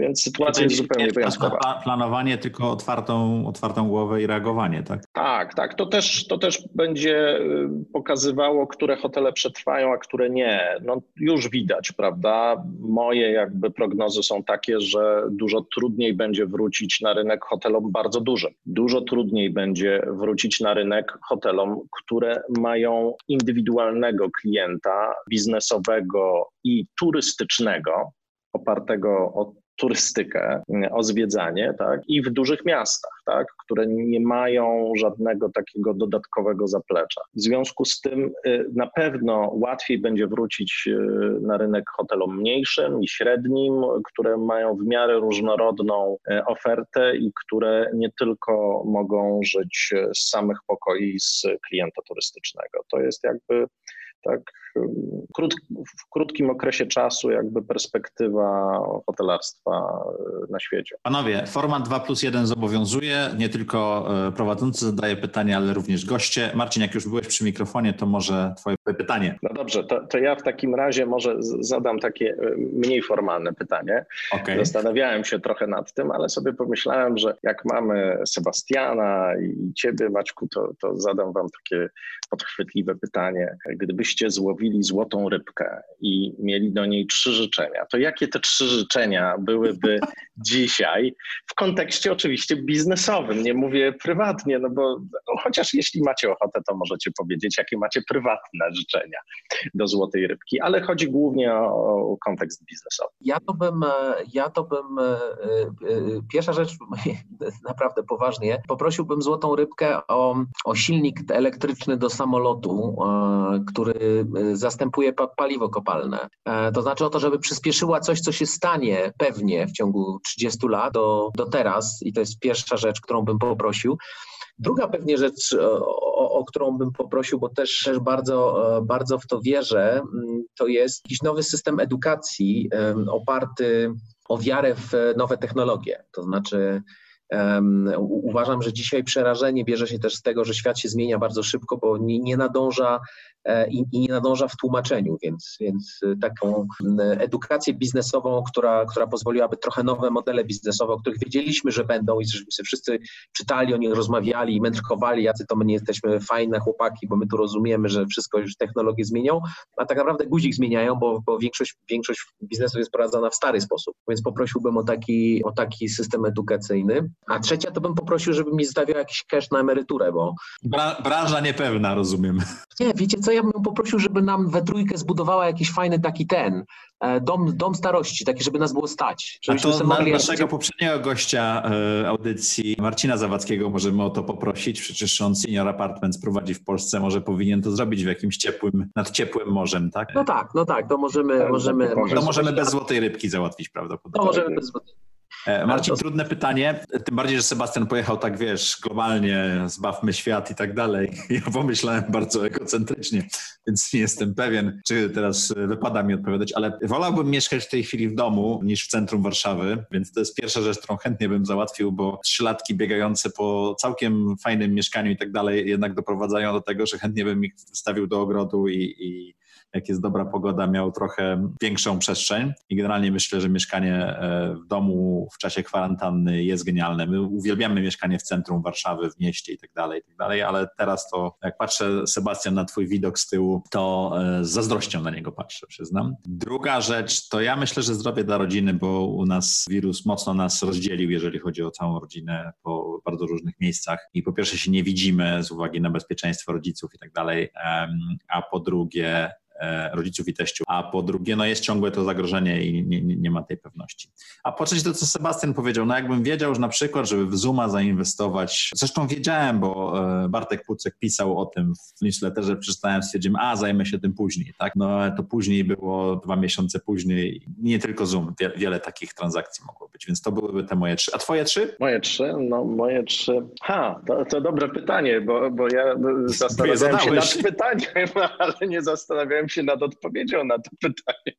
więc sytuacja jest zupełnie wyjątkowa. Planowanie, tylko otwartą, otwartą głowę i reagowanie, tak? Tak, tak. To też, to też będzie pokazywało, które hotele przetrwają, a które nie. No, już widać, prawda? Moje jakby prognozy są takie, że dużo trudniej będzie wrócić na rynek hotelom bardzo dużym. Dużo trudniej będzie wrócić na rynek hotelom, które mają indywidualne klienta biznesowego i turystycznego, opartego o turystykę, o zwiedzanie, tak, i w dużych miastach, tak, które nie mają żadnego takiego dodatkowego zaplecza. W związku z tym y, na pewno łatwiej będzie wrócić y, na rynek hotelom mniejszym i średnim, które mają w miarę różnorodną y, ofertę i które nie tylko mogą żyć z samych pokoi z klienta turystycznego. To jest jakby Tak? Krót, w krótkim okresie czasu jakby perspektywa hotelarstwa na świecie. Panowie, format 2 plus 1 zobowiązuje, nie tylko e, prowadzący zadaje pytania, ale również goście. Marcin, jak już byłeś przy mikrofonie, to może twoje pytanie. No dobrze, to, to ja w takim razie może zadam takie e, mniej formalne pytanie. Okay. Zastanawiałem się trochę nad tym, ale sobie pomyślałem, że jak mamy Sebastiana i ciebie, Maćku, to, to zadam wam takie podchwytliwe pytanie. Złowili złotą rybkę i mieli do niej trzy życzenia, to jakie te trzy życzenia byłyby dzisiaj w kontekście oczywiście biznesowym? Nie mówię prywatnie, no bo no, chociaż jeśli macie ochotę, to możecie powiedzieć, jakie macie prywatne życzenia do złotej rybki, ale chodzi głównie o, o kontekst biznesowy. Ja to bym, ja to bym, e, e, pierwsza rzecz, naprawdę poważnie, poprosiłbym złotą rybkę o, o silnik elektryczny do samolotu, e, który zastępuje paliwo kopalne. To znaczy o to, żeby przyspieszyła coś, co się stanie pewnie w ciągu 30 lat do, do teraz i to jest pierwsza rzecz, którą bym poprosił. Druga pewnie rzecz, o, o, którą bym poprosił, bo też, też bardzo, bardzo w to wierzę, mm, to jest jakiś nowy system edukacji oparty o wiarę w nowe technologie. To znaczy, Um, uważam, że dzisiaj przerażenie bierze się też z tego, że świat się zmienia bardzo szybko, bo nie, nie nadąża E, i, i nie nadąża w tłumaczeniu, więc, więc e, taką edukację biznesową, która, która pozwoliłaby trochę nowe modele biznesowe, o których wiedzieliśmy, że będą i żeśmy wszyscy czytali o nich, rozmawiali i mędrkowali, jacy to my nie jesteśmy fajne chłopaki, bo my tu rozumiemy, że wszystko już technologie zmienią, a tak naprawdę guzik zmieniają, bo, bo większość, większość biznesu jest prowadzona w stary sposób, więc poprosiłbym o taki, o taki system edukacyjny. A trzecia to bym poprosił, żeby mi zostawiał jakiś cash na emeryturę, bo... Bra branża niepewna, rozumiem. Nie, wiecie co, ja bym poprosił, żeby nam we trójkę zbudowała jakiś fajny taki ten, e, dom, dom starości, taki, żeby nas było stać. A to na, naszego poprzedniego gościa e, audycji, Marcina Zawadzkiego, możemy o to poprosić. Przecież on Senior Apartments prowadzi w Polsce, może powinien to zrobić w jakimś ciepłym, nad ciepłym morzem, tak? No tak, no tak, to możemy... Tak, możemy, to możemy bez złotej rybki załatwić prawdopodobnie. To możemy bez złotej E, Marcin, to... trudne pytanie, tym bardziej, że Sebastian pojechał tak, wiesz, globalnie, zbawmy świat i tak dalej. Ja pomyślałem bardzo egocentrycznie, więc nie jestem pewien, czy teraz wypada mi odpowiadać, ale wolałbym mieszkać w tej chwili w domu niż w centrum Warszawy, więc to jest pierwsza rzecz, którą chętnie bym załatwił, bo trzylatki biegające po całkiem fajnym mieszkaniu i tak dalej jednak doprowadzają do tego, że chętnie bym ich wstawił do ogrodu i, i jak jest dobra pogoda, miał trochę większą przestrzeń i generalnie myślę, że mieszkanie e, w domu w czasie kwarantanny jest genialne. My uwielbiamy mieszkanie w centrum Warszawy, w mieście i tak dalej, i tak dalej, ale teraz to jak patrzę, Sebastian, na twój widok z tyłu, to e, z zazdrością na niego patrzę, przyznam. Druga rzecz, to ja myślę, że zdrowie dla rodziny, bo u nas wirus mocno nas rozdzielił, jeżeli chodzi o całą rodzinę po bardzo różnych miejscach i po pierwsze się nie widzimy z uwagi na bezpieczeństwo rodziców i tak dalej, a po drugie rodziców i teściów. A po drugie, no jest ciągłe to zagrożenie i nie, nie, nie ma tej pewności. A po trzecie to, co Sebastian powiedział, no jakbym wiedział, że na przykład, żeby w Zuma zainwestować, zresztą wiedziałem, bo e, Bartek Pucek pisał o tym w newsletterze, przeczytałem, stwierdziłem, a zajmę się tym później, tak? No to później było dwa miesiące później, nie tylko Zoom, wiele, wiele takich transakcji mogło być, więc to byłyby te moje trzy. A twoje trzy? Moje trzy? No moje trzy. Ha, to, to dobre pytanie, bo, bo ja zastanawiałem się nad pytaniem, ale nie zastanawiałem się nad odpowiedzią na to pytanie.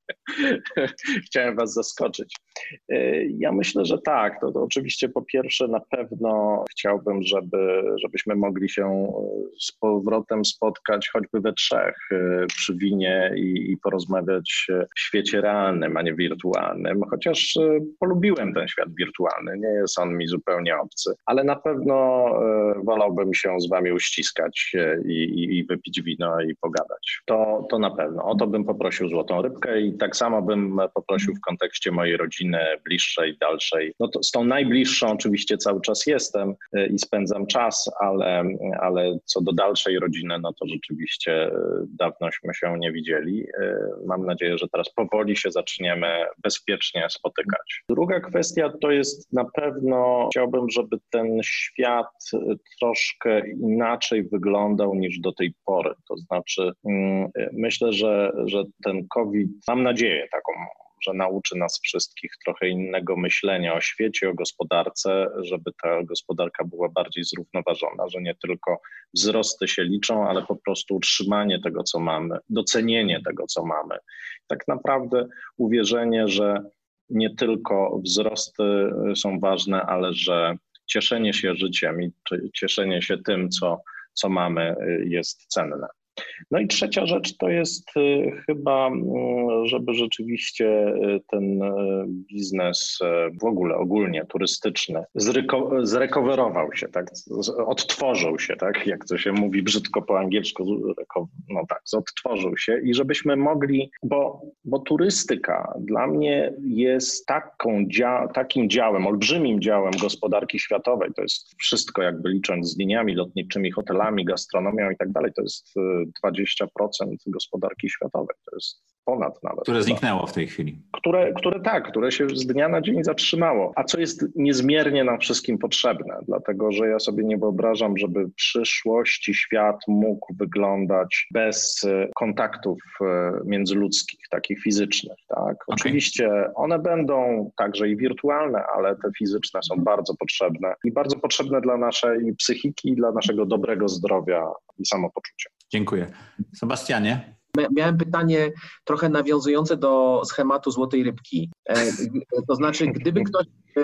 Chciałem Was zaskoczyć. E, ja myślę, że tak. To, to oczywiście po pierwsze na pewno chciałbym, żeby, żebyśmy mogli się z powrotem spotkać choćby we trzech e, przy winie i, i porozmawiać w świecie realnym, a nie wirtualnym, chociaż e, polubiłem ten świat wirtualny. Nie jest on mi zupełnie obcy, ale na pewno wolałbym się z Wami uściskać i, i, i wypić wino i pogadać. To, to na pewno. O to bym poprosił złotą rybkę i tak samo bym poprosił w kontekście mojej rodziny bliższej, dalszej. No to z tą najbliższą oczywiście cały czas jestem y, i spędzam czas, ale, ale co do dalszej rodziny, no to rzeczywiście y, dawnośmy się nie widzieli. Y, mam nadzieję, że teraz powoli się zaczniemy bezpiecznie spotykać. Druga kwestia to jest na pewno chciałbym, żeby ten świat troszkę inaczej wyglądał niż do tej pory. To znaczy, mm, myślę, że, że ten COVID, mam nadzieję taką, że nauczy nas wszystkich trochę innego myślenia o świecie, o gospodarce, żeby ta gospodarka była bardziej zrównoważona, że nie tylko wzrosty się liczą, ale po prostu utrzymanie tego, co mamy, docenienie tego, co mamy. Tak naprawdę uwierzenie, że nie tylko wzrosty są ważne, ale że cieszenie się życiem i cieszenie się tym, co, co mamy, jest cenne. No i trzecia rzecz to jest y, chyba, mm, żeby rzeczywiście y, ten y, biznes w ogóle ogólnie turystyczny zreko- zrekowerował się, tak, odtworzył się, tak, jak to się mówi brzydko po angielsku, no tak, odtworzył się i żebyśmy mogli, bo, bo turystyka dla mnie jest taką dzia- takim działem, olbrzymim działem gospodarki światowej, to jest wszystko jakby licząc z liniami lotniczymi, hotelami, gastronomią i tak dalej, to jest 20% gospodarki światowej. To jest ponad nawet. Które zniknęło w tej chwili. Które, które tak, które się z dnia na dzień zatrzymało. A co jest niezmiernie nam wszystkim potrzebne, dlatego że ja sobie nie wyobrażam, żeby w przyszłości świat mógł wyglądać bez e, kontaktów e, międzyludzkich, takich fizycznych. Tak? Okay. Oczywiście one będą także i wirtualne, ale te fizyczne są bardzo potrzebne i bardzo potrzebne dla naszej psychiki dla naszego dobrego zdrowia i samopoczucia. Dziękuję. Sebastianie? Miałem pytanie trochę nawiązujące do schematu złotej rybki. E, to znaczy, gdyby ktoś, e,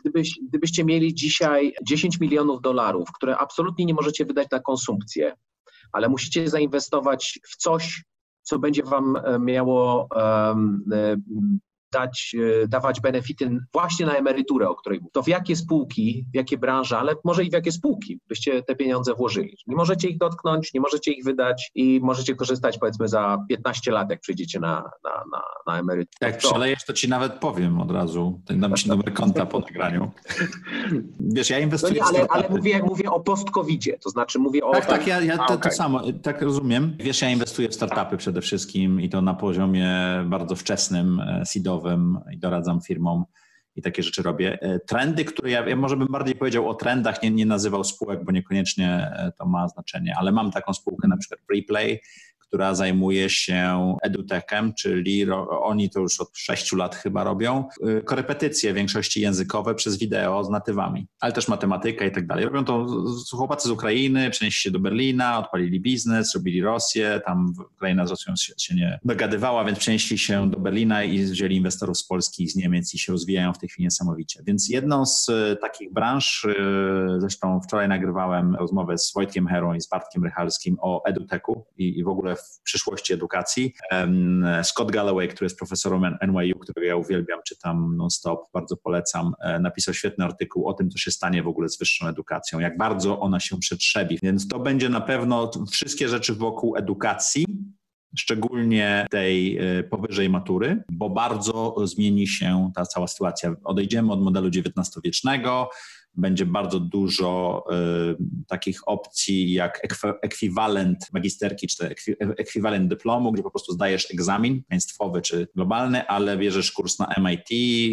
gdybyś, gdybyście mieli dzisiaj 10 milionów dolarów, które absolutnie nie możecie wydać na konsumpcję, ale musicie zainwestować w coś, co będzie wam e, miało um, dać, e, dawać benefity właśnie na emeryturę, o której mówię. To w jakie spółki, w jakie branże, ale może i w jakie spółki byście te pieniądze włożyli. Nie możecie ich dotknąć, nie możecie ich wydać i możecie korzystać powiedzmy za 15 lat, jak przyjdziecie na, na, na, na emeryturę. Jak przelejesz, to ci nawet powiem od razu. Dam ci numer konta po nagraniu. Wiesz, ja inwestuję no nie, ale, ale mówię, mówię o post-covidzie, to znaczy mówię o... Tak, tak, ja, ja to, to samo, tak rozumiem. Wiesz, ja inwestuję w startupy przede wszystkim i to na poziomie bardzo wczesnym, e, seedowym i doradzam firmom i takie rzeczy robię. E, trendy, które ja, ja może bym bardziej powiedział o trendach, nie, nie nazywał spółek, bo niekoniecznie e, to ma znaczenie, ale mam taką spółkę na przykład Preplay, która zajmuje się edutechem, czyli oni to już od sześciu lat chyba robią, y, korepetycje w większości językowe przez wideo z natywami, ale też matematyka i tak dalej. Robią to chłopacy z Ukrainy, przenieśli się do Berlina, odpalili biznes, robili Rosję, tam Ukraina z Rosją się, się nie dogadywała, więc przenieśli się do Berlina i wzięli inwestorów z Polski i z Niemiec i się rozwijają w tej chwili niesamowicie. Więc jedną z y, takich branż, y, zresztą wczoraj nagrywałem rozmowę z Wojtkiem Herą i z Bartkiem Rychalskim o eduteku i, i w ogóle w przyszłości edukacji. Scott Galloway, który jest profesorem NYU, którego ja uwielbiam, czytam non-stop, bardzo polecam, e, napisał świetny artykuł o tym, co się stanie w ogóle z wyższą edukacją, jak bardzo ona się przetrzebi. Więc to będzie na pewno wszystkie rzeczy wokół edukacji, szczególnie tej e, powyżej matury, bo bardzo zmieni się ta cała sytuacja. Odejdziemy od modelu XIX-wiecznego, będzie bardzo dużo y, takich opcji jak ekwiwalent magisterki czy ekwiwalent dyplomu, gdzie po prostu zdajesz egzamin państwowy czy globalny, ale bierzesz kurs na MIT,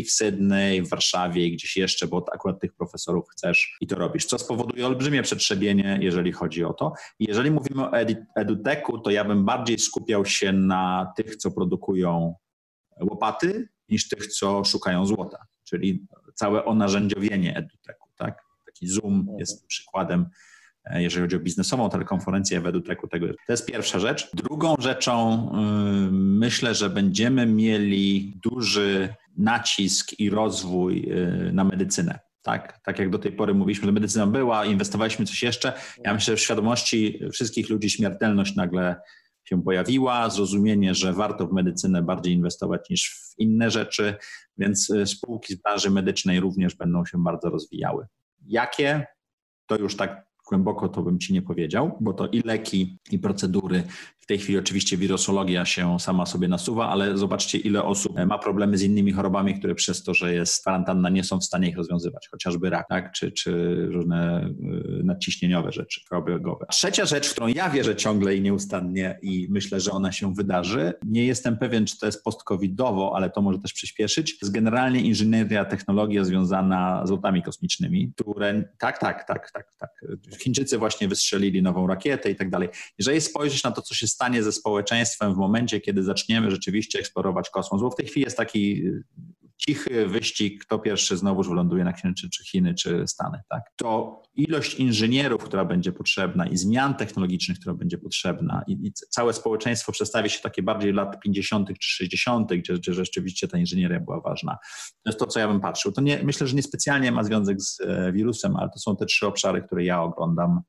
w Sydney, w Warszawie i gdzieś jeszcze, bo akurat tych profesorów chcesz i to robisz, co spowoduje olbrzymie przetrzebienie, jeżeli chodzi o to. Jeżeli mówimy o eduteku, to ja bym bardziej skupiał się na tych, co produkują łopaty, niż tych, co szukają złota, czyli całe onarzędziowienie eduteku? Taki Zoom jest przykładem, e, jeżeli chodzi o biznesową telekonferencję w EduTechu. Tego. To jest pierwsza rzecz. Drugą rzeczą yy, myślę, że będziemy mieli duży nacisk i rozwój yy, na medycynę. Tak, tak jak do tej pory mówiliśmy, że medycyna była, inwestowaliśmy coś jeszcze. Ja myślę, że w świadomości wszystkich ludzi śmiertelność nagle się pojawiła, zrozumienie, że warto w medycynę bardziej inwestować niż w inne rzeczy, więc y, spółki z branży medycznej również będą się bardzo rozwijały. Jakie? To już tak głęboko to bym ci nie powiedział, bo to i leki, i procedury. W tej chwili oczywiście wirusologia się sama sobie nasuwa, ale zobaczcie, ile osób ma problemy z innymi chorobami, które przez to, że jest kwarantanna, nie są w stanie ich rozwiązywać, chociażby rak, tak? czy, czy różne y, nadciśnieniowe rzeczy, krwioobiegowe. Trzecia rzecz, w którą ja wierzę ciągle i nieustannie i myślę, że ona się wydarzy, nie jestem pewien, czy to jest post-covidowo, ale to może też przyspieszyć, jest generalnie inżynieria, technologia związana z lotami kosmicznymi, które tak, tak, tak, tak, tak. Chińczycy właśnie wystrzelili nową rakietę i tak dalej. Jeżeli spojrzeć na to, co się stanie ze społeczeństwem w momencie, kiedy zaczniemy rzeczywiście eksplorować kosmos, bo w tej chwili jest taki cichy wyścig, kto pierwszy znowuż wyląduje na Księżycu, czy Chiny, czy Stany, tak? to ilość inżynierów, która będzie potrzebna i zmian technologicznych, która będzie potrzebna i, i całe społeczeństwo przestawi się takie bardziej lat 50. czy 60., gdzie, gdzie rzeczywiście ta inżynieria była ważna. To jest to, co ja bym patrzył. To nie, myślę, że niespecjalnie ma związek z e, wirusem, ale to są te trzy obszary, które ja oglądam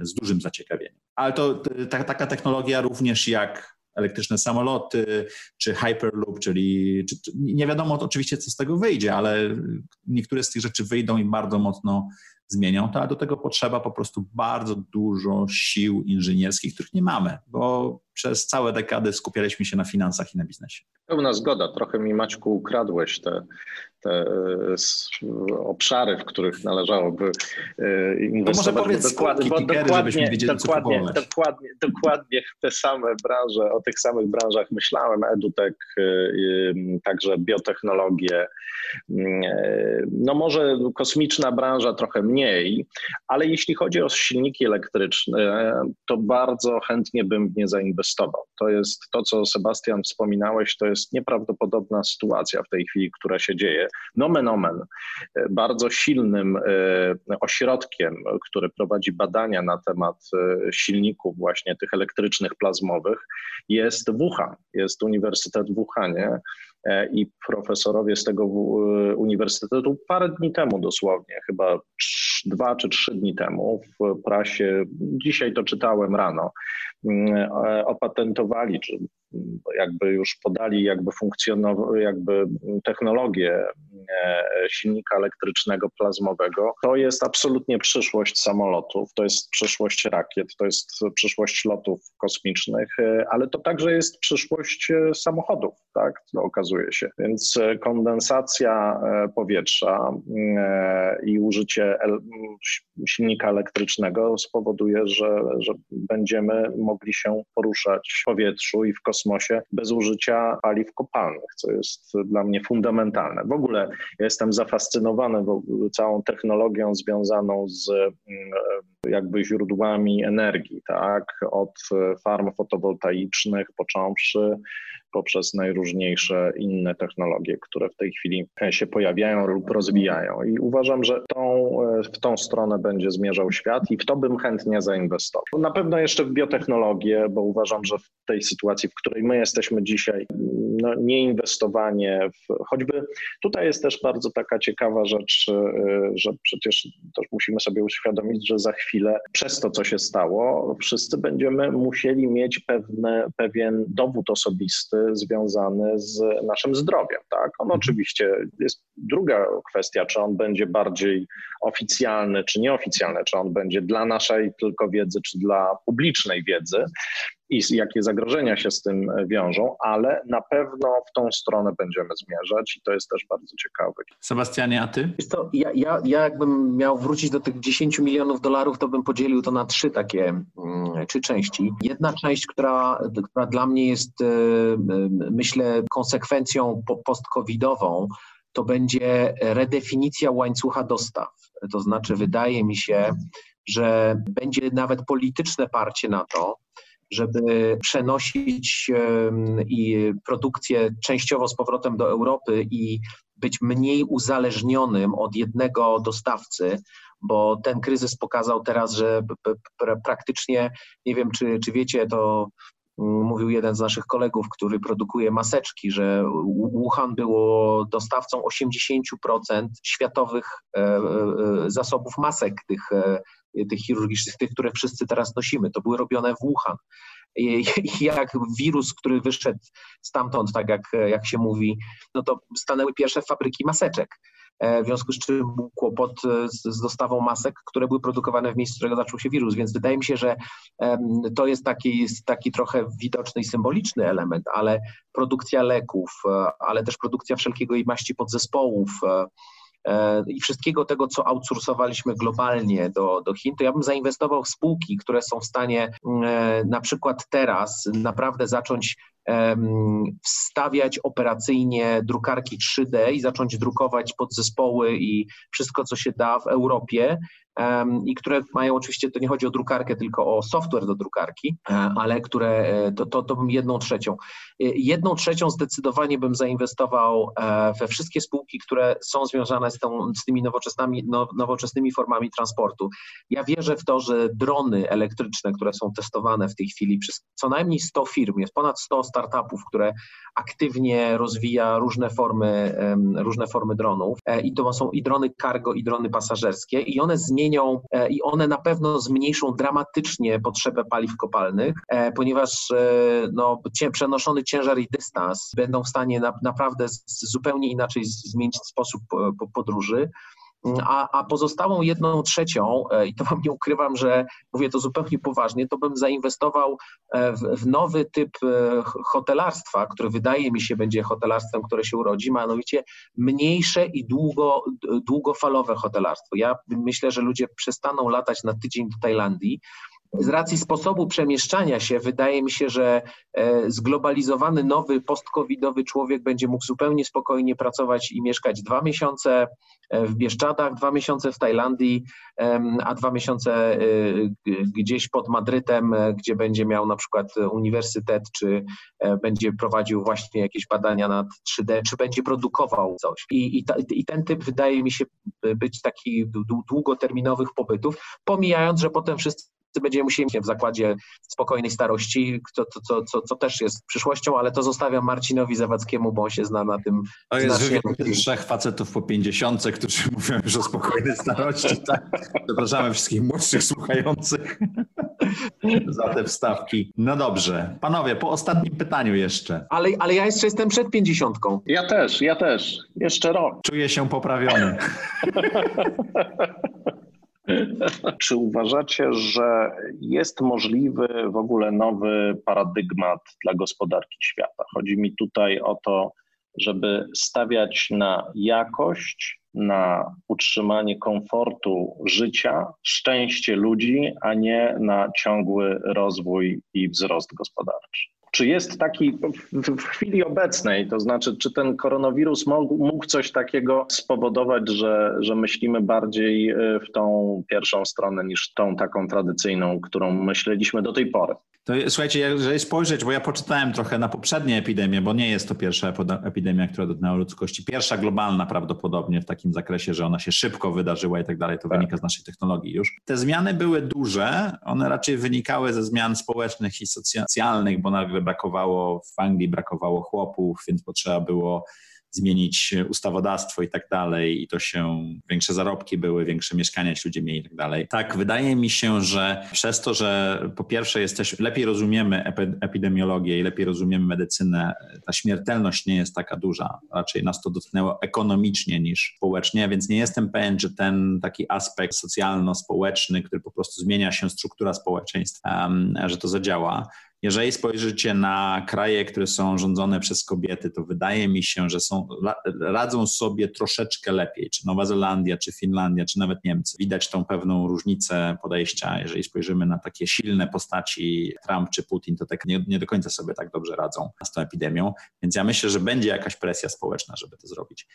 z dużym zaciekawieniem. Ale to ta, taka technologia również jak elektryczne samoloty, czy Hyperloop, czyli czy, nie wiadomo oczywiście, co z tego wyjdzie, ale niektóre z tych rzeczy wyjdą i bardzo mocno zmienią to, a do tego potrzeba po prostu bardzo dużo sił inżynierskich, których nie mamy, bo przez całe dekady skupialiśmy się na finansach i na biznesie. Pełna zgoda. Trochę mi Maćku ukradłeś te, te e, obszary, w których należałoby inwestować. To może powiedz dokładnie, bo dokładnie, wiedzieli, dokładnie, dokładnie, dokładnie te same branże, o tych samych branżach myślałem, edutech, e, także biotechnologie. E, no może kosmiczna branża trochę mniej, ale jeśli chodzi o silniki elektryczne, to bardzo chętnie bym w nie zainwestował inwestował. To jest to, co Sebastian wspominałeś, to jest nieprawdopodobna sytuacja w tej chwili, która się dzieje. Nomen omen, e, bardzo silnym e, ośrodkiem, który prowadzi badania na temat e, silników właśnie tych elektrycznych plazmowych jest Wuhan, jest Uniwersytet w Wuhanie i profesorowie z tego uniwersytetu parę dni temu dosłownie, chyba dwa czy trzy dni temu w prasie, dzisiaj to czytałem rano, mm, opatentowali, czy jakby już podali jakby jakby technologię e, silnika elektrycznego plazmowego, to jest absolutnie przyszłość samolotów, to jest przyszłość rakiet, to jest przyszłość lotów kosmicznych, e, ale to także jest przyszłość e, samochodów, tak, to okazuje się. Więc kondensacja powietrza i użycie silnika elektrycznego spowoduje, że, że będziemy mogli się poruszać w powietrzu i w kosmosie kosmosie bez użycia paliw kopalnych, co jest dla mnie fundamentalne. W ogóle jestem zafascynowany całą technologią związaną z mm, jakby źródłami energii, tak, od farm fotowoltaicznych począwszy poprzez najróżniejsze inne technologie, które w tej chwili się pojawiają lub rozwijają. I uważam, że tą, w tą stronę będzie zmierzał świat i w to bym chętnie zainwestował. Na pewno jeszcze w biotechnologię, bo uważam, że w tej sytuacji, w której my jesteśmy dzisiaj, no, nieinwestowanie w, choćby tutaj jest też bardzo taka ciekawa rzecz, że przecież też musimy sobie uświadomić, że za chwilę przez to, co się stało, wszyscy będziemy musieli mieć pewne, pewien dowód osobisty, związany z naszym zdrowiem. Tak? On mhm. oczywiście jest druga kwestia, czy on będzie bardziej oficjalny, czy nieoficjalny, czy on będzie dla naszej tylko wiedzy, czy dla publicznej wiedzy i jakie zagrożenia się z tym wiążą, ale na pewno w tą stronę będziemy zmierzać i to jest też bardzo ciekawe. Sebastianie, a ty? To, ja, ja, ja jakbym miał wrócić do tych 10 milionów dolarów, to bym podzielił to na trzy takie mm, trzy części. Jedna część, która, która dla mnie jest, e, myślę, konsekwencją post-covidową, to będzie redefinicja łańcucha dostaw. To znaczy, wydaje mi się, że będzie nawet polityczne parcie na to, żeby przenosić i produkcję częściowo z powrotem do Europy i być mniej uzależnionym od jednego dostawcy, bo ten kryzys pokazał teraz, że praktycznie, nie wiem czy, czy wiecie, to mówił jeden z naszych kolegów, który produkuje maseczki, że Wuhan było dostawcą 80% światowych e, e, zasobów masek tych e, tych chirurgicznych, tych, które wszyscy teraz nosimy. To były robione w Wuhan. Jak wirus, który wyszedł stamtąd, tak jak, jak się mówi, no to stanęły pierwsze fabryki maseczek. E, w związku z czym był kłopot e, z, z, dostawą masek, które były produkowane w miejscu, z którego zaczął się wirus, więc wydaje mi się, że to jest taki, taki trochę widoczny i symboliczny element, ale produkcja leków, e, ale też produkcja wszelkiego i maści podzespołów, i wszystkiego tego, co outsourcowaliśmy globalnie do, do Chin, to ja bym zainwestował w spółki, które są w stanie na przykład teraz naprawdę zacząć wstawiać operacyjnie drukarki 3D i zacząć drukować podzespoły i wszystko, co się da w Europie, i które mają oczywiście, to nie chodzi o drukarkę, tylko o software do drukarki, e, ale które e, to, to, to bym jedną trzecią. E, jedną trzecią zdecydowanie bym zainwestował we wszystkie spółki, które są związane z, tą, z tymi nowoczesnymi, now, nowoczesnymi formami transportu. Ja wierzę w to, że drony elektryczne, które są testowane w tej chwili przez co najmniej 100 firm, jest ponad 100 startupów, które aktywnie rozwija różne formy, różne formy dronów i to są i drony cargo, i drony pasażerskie i one zmienią e, i one na pewno zmniejszą dramatycznie potrzebę paliw kopalnych, e, ponieważ e, no, przenoszony ciężar i dystans będą w stanie na, naprawdę zupełnie inaczej zmienić sposób podróży. A, a pozostałą jedną trzecią, e, i to wam nie ukrywam, że mówię to zupełnie poważnie, to bym zainwestował e, w, w nowy typ e, hotelarstwa, który wydaje mi się będzie hotelarstwem, które się urodzi, mianowicie mniejsze i długo, długofalowe hotelarstwo. Ja myślę, że ludzie przestaną latać na tydzień do Tajlandii, z racji sposobu przemieszczania się, wydaje mi się, że e, zglobalizowany nowy post-covidowy człowiek będzie mógł zupełnie spokojnie pracować i mieszkać dwa miesiące e, w Bieszczadach, dwa miesiące w Tajlandii, a dwa miesiące e, gdzieś pod Madrytem, gdzie będzie miał na przykład uniwersytet, czy będzie prowadził właśnie jakieś badania nad 3D, czy będzie produkował coś. I, i, ta, i ten typ wydaje mi się być taki długoterminowych pobytów, pomijając, że potem wszyscy będziemy musieli w zakładzie spokojnej starości, co, co, co, co też jest przyszłością, ale to zostawiam Marcinowi Zawadzkiemu, bo on się zna na tym. To jest wywiad trzech facetów po pięćdziesiątce, którzy mówią już o spokojnej starości. Tak? Zapraszamy wszystkich młodszych słuchających za te wstawki. No dobrze. Panowie, po ostatnim pytaniu jeszcze. Ale, ale ja jeszcze jestem przed pięćdziesiątką. Ja też, ja też. Jeszcze rok. Czuję się poprawiony. Czy uważacie, że jest możliwy w ogóle nowy paradygmat dla gospodarki świata? Chodzi mi tutaj o to, żeby stawiać na jakość, na utrzymanie komfortu życia, szczęście ludzi, a nie na ciągły rozwój i wzrost gospodarczy. Czy jest taki w, chwili obecnej, to znaczy, czy ten koronawirus mógł, mógł coś takiego spowodować, że, że myślimy bardziej e, w tą pierwszą stronę niż tą taką tradycyjną, którą myśleliśmy do tej pory? To, słuchajcie, jeżeli spojrzeć, bo ja poczytałem trochę na poprzednie epidemie, bo nie jest to pierwsza epidemia, która dotknęła ludzkości. Pierwsza globalna prawdopodobnie w takim zakresie, że ona się szybko wydarzyła i tak dalej, to tak. wynika z naszej technologii już. Te zmiany były duże, one raczej wynikały ze zmian społecznych i socjalnych, bo nagle brakowało, w Anglii brakowało chłopów, więc potrzeba było zmienić ustawodawstwo i tak dalej, i to się większe zarobki były, większe mieszkania ci ludzie mieli i tak dalej. Tak, wydaje mi się, że przez to, że po pierwsze jesteś, lepiej rozumiemy epidemiologię i lepiej rozumiemy medycynę, ta śmiertelność nie jest taka duża. Raczej nas to dotknęło ekonomicznie niż społecznie, więc nie jestem pewien, że ten taki aspekt socjalno-społeczny, który po prostu zmienia się struktura społeczeństw, um, że to zadziała. Jeżeli spojrzycie na kraje, które są rządzone przez kobiety, to wydaje mi się, że są, radzą sobie troszeczkę lepiej, czy Nowa Zelandia, czy Finlandia, czy nawet Niemcy. Widać tą pewną różnicę podejścia. Jeżeli spojrzymy na takie silne postaci, Trump czy Putin, to tak nie, nie do końca sobie tak dobrze radzą z tą epidemią. Więc ja myślę, że będzie jakaś presja społeczna, żeby to zrobić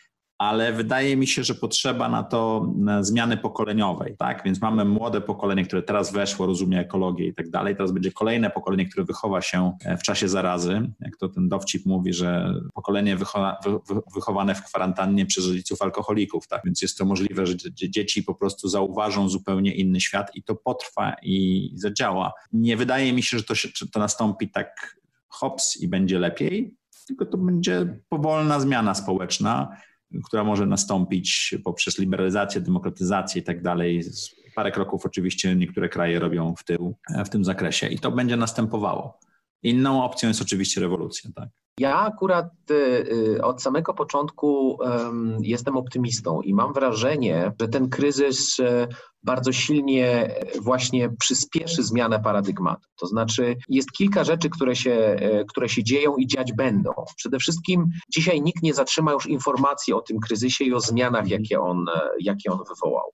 ale wydaje mi się, że potrzeba na to zmiany pokoleniowej, tak? Więc mamy młode pokolenie, które teraz weszło, rozumie ekologię i tak dalej. Teraz będzie kolejne pokolenie, które się e, w czasie zarazy. Jak to ten dowcip mówi, że pokolenie wychowa, wy, wychowane w kwarantannie przez rodziców alkoholików, tak? Więc jest to możliwe, że dzieci po prostu zauważą zupełnie inny świat i to potrwa i zadziała. Nie wydaje mi się, że to, się, to nastąpi tak hops i będzie lepiej, tylko to będzie powolna zmiana społeczna która może nastąpić poprzez liberalizację, demokratyzację i tak dalej. Parę kroków oczywiście niektóre kraje robią w tył w tym zakresie i to będzie następowało. Inną opcją jest oczywiście rewolucja. Tak? Ja akurat y, od samego początku jestem optymistą i mam wrażenie, że ten kryzys bardzo silnie właśnie przyspieszy zmianę paradygmatu. To znaczy jest kilka rzeczy, które się, które się dzieją i dziać będą. Przede wszystkim dzisiaj nikt nie zatrzyma już informacji o tym kryzysie i o zmianach, jakie on, jakie on wywołał.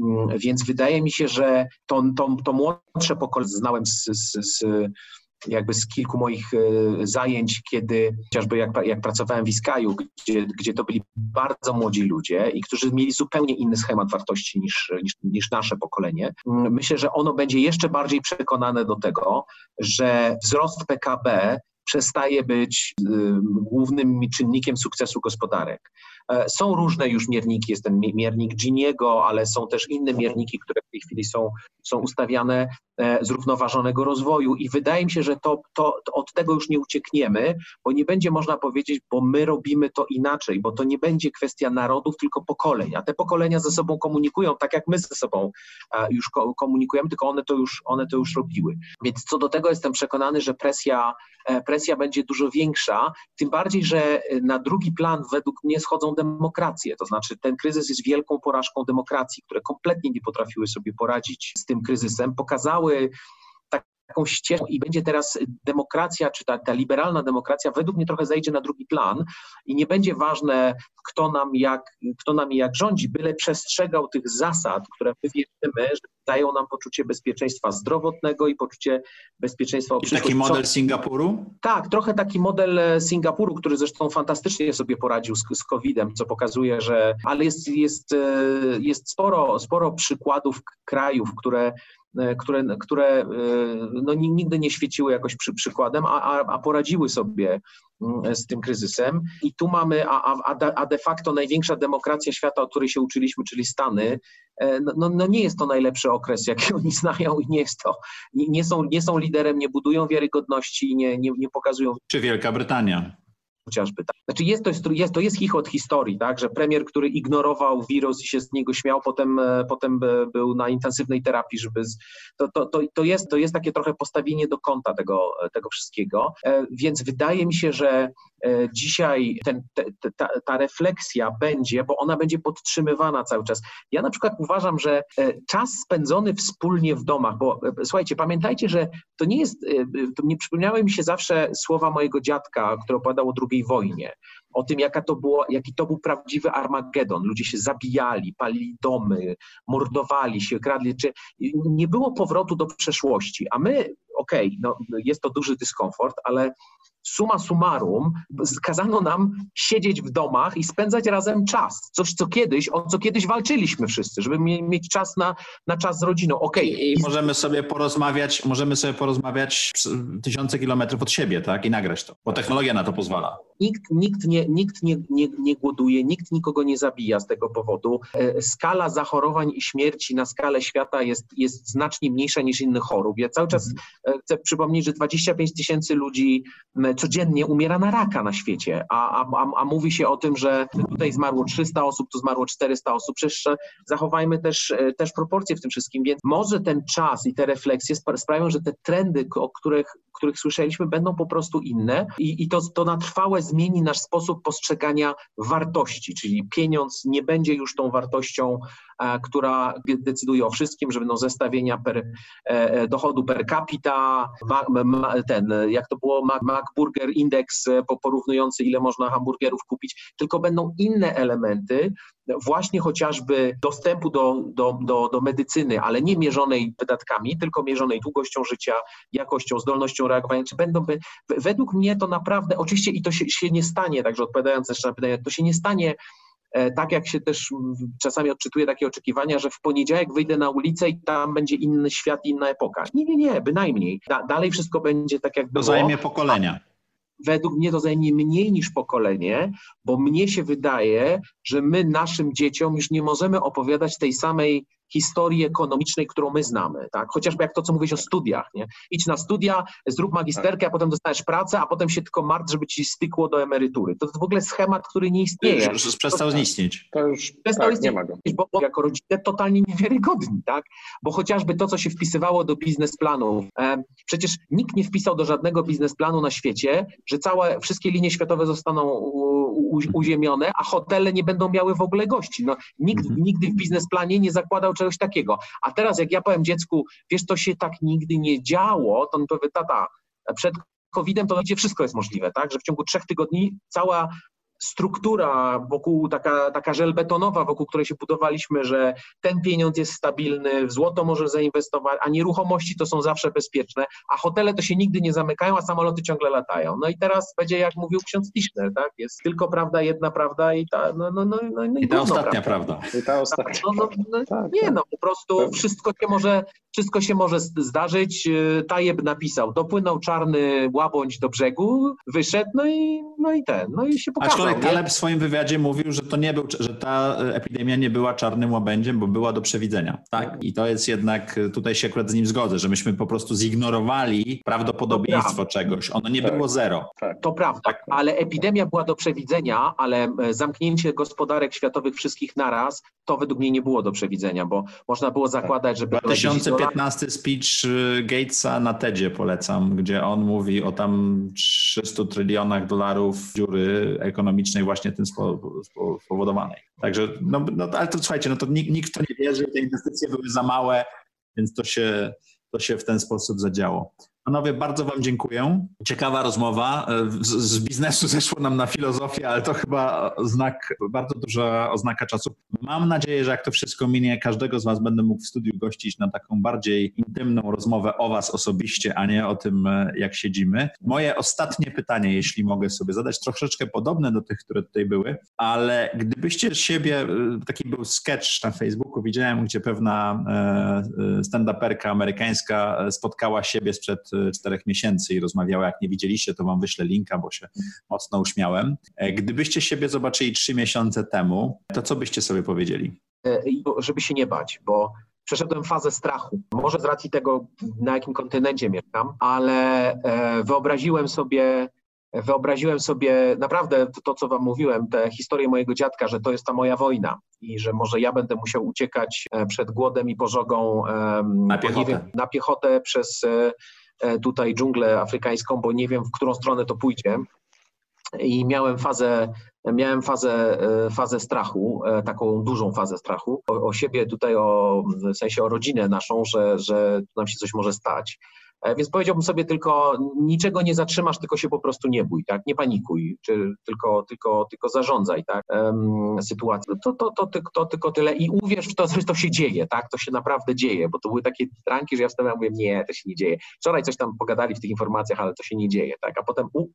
Mm, więc wydaje mi się, że to, to, to młodsze pokolenie znałem z, z, z jakby z kilku moich e, zajęć, kiedy chociażby jak, jak pracowałem w Iskaju, gdzie, gdzie to byli bardzo młodzi ludzie i którzy mieli zupełnie inny schemat wartości niż, niż, niż nasze pokolenie. Myślę, że ono będzie jeszcze bardziej przekonane do tego, że wzrost PKB przestaje być głównym czynnikiem sukcesu gospodarek. E, są różne już mierniki, jest ten miernik Giniego, ale są też inne mierniki, które w tej chwili są, są ustawiane e, zrównoważonego rozwoju i wydaje mi się, że to, to, to od tego już nie uciekniemy, bo nie będzie można powiedzieć, bo my robimy to inaczej, bo to nie będzie kwestia narodów, tylko pokoleń, a te pokolenia ze sobą komunikują tak, jak my ze sobą e, już komunikujemy, tylko one to już, one to już robiły. Więc co do tego jestem przekonany, że presja, presja będzie dużo większa, tym bardziej, że na drugi plan według mnie schodzą demokrację. To znaczy, ten kryzys jest wielką porażką demokracji, które kompletnie nie potrafiły sobie poradzić z tym kryzysem. Pokazały taką ścieżkę i będzie teraz demokracja, czy ta, ta liberalna demokracja według mnie trochę zejdzie na drugi plan i nie będzie ważne, kto nam jak, kto nam jak rządzi, byle przestrzegał tych zasad, które my wierzymy, dają nam poczucie bezpieczeństwa zdrowotnego i poczucie bezpieczeństwa o Taki model Singapuru? Tak, trochę taki model e, Singapuru, który zresztą fantastycznie sobie poradził z, z COVID-em, co pokazuje, że ale jest, jest, e, jest sporo, sporo przykładów krajów, które E, które, które no, nigdy nie świeciły jakoś przy, przykładem, a, a, poradziły sobie z tym kryzysem. I tu mamy, a, a, de facto największa demokracja świata, o której się uczyliśmy, czyli Stany, e, no, no, no nie jest to najlepszy okres, jaki oni znają i nie jest to, nie są, nie są liderem, nie budują wiarygodności, nie, nie, nie pokazują. Czy Wielka Brytania? Chociażby. Tak. Znaczy jest to, jest, to jest chichot historii, tak, że premier, który ignorował wirus i się z niego śmiał, potem, e, potem był na intensywnej terapii, żeby... Z, to, to, to, to, jest, to jest takie trochę postawienie do kąta tego, tego wszystkiego, e, więc wydaje mi się, że e, dzisiaj ten, te, ta, ta refleksja będzie, bo ona będzie podtrzymywana cały czas. Ja na przykład uważam, że czas spędzony wspólnie w domach, bo słuchajcie, pamiętajcie, że to nie jest, to nie przypomniały mi się zawsze słowa mojego dziadka, który opowiadał o wojnie, o tym, jaka to było, jaki to był prawdziwy Armagedon. Ludzie się zabijali, palili domy, mordowali się, kradli. Czy nie było powrotu do przeszłości, a my, okej, okay, no, jest to duży dyskomfort, ale suma summarum kazano nam siedzieć w domach i spędzać razem czas. Coś, co kiedyś, o co kiedyś walczyliśmy wszyscy, żeby mieć czas na, na czas z rodziną. Okay. I możemy sobie porozmawiać, możemy sobie porozmawiać tysiące kilometrów od siebie, tak? I nagrać to, bo technologia na to pozwala. Nikt, nikt, nie, nikt nie, nie, nie głoduje, nikt nikogo nie zabija z tego powodu. E, skala zachorowań i śmierci na skalę świata jest, jest znacznie mniejsza niż innych chorób. Ja cały czas mhm. e, chcę przypomnieć, że 25 tysięcy ludzi codziennie umiera na raka na świecie, a, a, a mówi się o tym, że tutaj zmarło 300 osób, tu zmarło 400 osób. Przecież zachowajmy też, e, też proporcje w tym wszystkim, więc może ten czas i te refleksje sprawią, że te trendy, o których, których słyszeliśmy, będą po prostu inne. I, i to, to na trwałe zmieni nasz sposób postrzegania wartości, czyli pieniądz nie będzie już tą wartością, e, która decyduje o wszystkim, że będą zestawienia per, e, e, dochodu per capita, ma, ma, ten, jak to było, MacBurger Index porównujący, ile można hamburgerów kupić, tylko będą inne elementy, właśnie chociażby dostępu do, do, do, do medycyny, ale nie mierzonej wydatkami, tylko mierzonej długością życia, jakością, zdolnością reagowania, czy będą, według mnie to naprawdę, oczywiście i to się, się nie stanie, także odpowiadając jeszcze na pytanie, to się nie stanie e, tak jak się też czasami odczytuje takie oczekiwania, że w poniedziałek wyjdę na ulicę i tam będzie inny świat, inna epoka. Nie, nie, nie, bynajmniej. Da, dalej wszystko będzie tak, jak było. To zajmie pokolenia według mnie to zajmie mniej niż pokolenie, bo mnie się wydaje, że my naszym dzieciom już nie możemy opowiadać tej samej historii ekonomicznej, którą my znamy, tak? Chociażby jak to, co mówisz o studiach, nie? Idź na studia, zrób magisterkę, a potem dostajesz pracę, a potem się tylko martw, żeby ci stykło do emerytury. To jest w ogóle schemat, który nie istnieje. Już, już przestał istnieć. To już przestał tak, nie ma go. Bo, bo jako rodzice totalnie niewiarygodni, tak? Bo chociażby to, co się wpisywało do biznesplanów, e, przecież nikt nie wpisał do żadnego biznesplanu na świecie, że całe, wszystkie linie światowe zostaną uziemione, a hotele nie będą miały w ogóle gości. No, nikt mhm. nigdy w biznesplanie nie zakładał czegoś takiego. A teraz jak ja powiem dziecku, wiesz, to się tak nigdy nie działo, to on powie, tata, przed COVID-em to gdzie wszystko jest możliwe, tak? Że w ciągu trzech tygodni cała struktura wokół, taka, taka żelbetonowa, wokół której się budowaliśmy, że ten pieniądz jest stabilny, w złoto może zainwestować, a nieruchomości to są zawsze bezpieczne, a hotele to się nigdy nie zamykają, a samoloty ciągle latają. No i teraz będzie, jak mówił ksiądz Tischner, tak? Jest tylko prawda, jedna prawda i ta, no, no, no, no, no i, I ta ostatnia prawda. prawda. I ta ostatnia. No, no, no, tak, nie, tak. no po prostu wszystko się może, wszystko się może zdarzyć. Tajeb napisał, dopłynął czarny łabądź do brzegu, wyszedł, no i, no i ten, no i się pokazał. Kaleb w swoim wywiadzie mówił, że to nie był, że ta epidemia nie była czarnym łabędziem, bo była do przewidzenia. Tak? I to jest jednak, tutaj się akurat z nim zgodzę, że myśmy po prostu zignorowali prawdopodobieństwo czegoś. Ono nie tak. było zero. Tak. To prawda, tak. ale epidemia była do przewidzenia, ale e, zamknięcie gospodarek światowych wszystkich naraz, to według mnie nie było do przewidzenia, bo można było zakładać, że... 2015 speech e, Gatesa na TEDzie polecam, gdzie on mówi o tam 300 trylionach dolarów dziury ekonomicznej właśnie tym spowodowanej. Także, no, no ale to słuchajcie, no to nikt, nikt to nie wierzy, te inwestycje były za małe, więc to się, to się w ten sposób zadziało. Panowie, bardzo Wam dziękuję. Ciekawa rozmowa. Z, z, biznesu zeszło nam na filozofię, ale to chyba znak, bardzo duża oznaka czasu. Mam nadzieję, że jak to wszystko minie, każdego z Was będę mógł w studiu gościć na taką bardziej intymną rozmowę o Was osobiście, a nie o tym, jak siedzimy. Moje ostatnie pytanie, jeśli mogę sobie zadać, troszeczkę podobne do tych, które tutaj były, ale gdybyście siebie, taki był sketch na Facebooku, widziałem, gdzie pewna e, stand-uperka amerykańska spotkała siebie sprzed czterech miesięcy i rozmawiała. Jak nie widzieliście, to wam wyślę linka, bo się mocno uśmiałem. E, gdybyście siebie zobaczyli trzy miesiące temu, to co byście sobie powiedzieli? E, żeby się nie bać, bo przeszedłem fazę strachu. Może z racji tego, na jakim kontynencie mieszkam, ale e, wyobraziłem sobie wyobraziłem sobie naprawdę to, to, co wam mówiłem, tę historię mojego dziadka, że to jest ta moja wojna i że może ja będę musiał uciekać przed głodem i pożogą na piechotę, na piechotę przez tutaj dżunglę afrykańską, bo nie wiem, w którą stronę to pójdzie. I miałem fazę, miałem fazę, e, fazę strachu, e, taką dużą fazę strachu o, o siebie, tutaj o, w sensie o rodzinę naszą, że, że nam się coś może stać. E, więc powiedziałbym sobie tylko, niczego nie zatrzymasz, tylko się po prostu nie bój, tak? Nie panikuj, czy tylko, tylko, tylko zarządzaj, tak? Sytuacją. To, to, to, to, to, tylko tyle i uwierz w to, że to się dzieje, tak? To się naprawdę dzieje, bo to były takie ranki, że ja wstałem i mówię, nie, to się nie dzieje. Wczoraj coś tam pogadali w tych informacjach, ale to się nie dzieje, tak? A potem, u,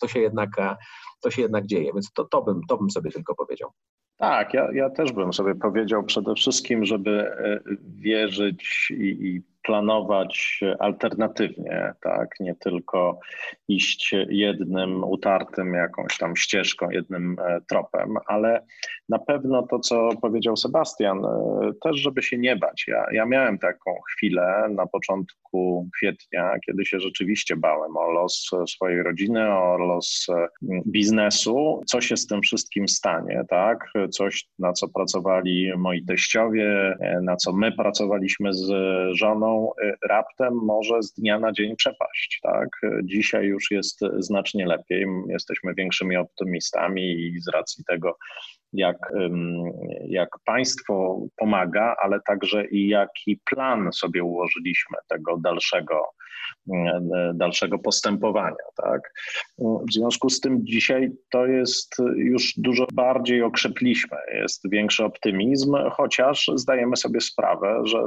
to się jednak, e, to się jednak dzieje, więc to, to, bym, to bym sobie tylko powiedział. Tak, ja, ja też bym sobie powiedział przede wszystkim, żeby e, wierzyć i, i planować alternatywnie, tak, nie tylko iść jednym utartym jakąś tam ścieżką, jednym e, tropem, ale na pewno to, co powiedział Sebastian, e, też żeby się nie bać. Ja, ja miałem taką chwilę na początku kwietnia, kiedy się rzeczywiście bałem o los swojej rodziny, o los e, biznesu, co się z tym wszystkim stanie, tak, coś na co pracowali moi teściowie, na co my pracowaliśmy z żoną, Y, raptem może z dnia na dzień przepaść. Tak? Dzisiaj już jest znacznie lepiej, jesteśmy większymi optymistami i z racji tego, jak, jak państwo pomaga, ale także i jaki plan sobie ułożyliśmy tego dalszego dalszego postępowania. Tak? W związku z tym dzisiaj to jest już dużo bardziej okrzepliśmy, jest większy optymizm, chociaż zdajemy sobie sprawę, że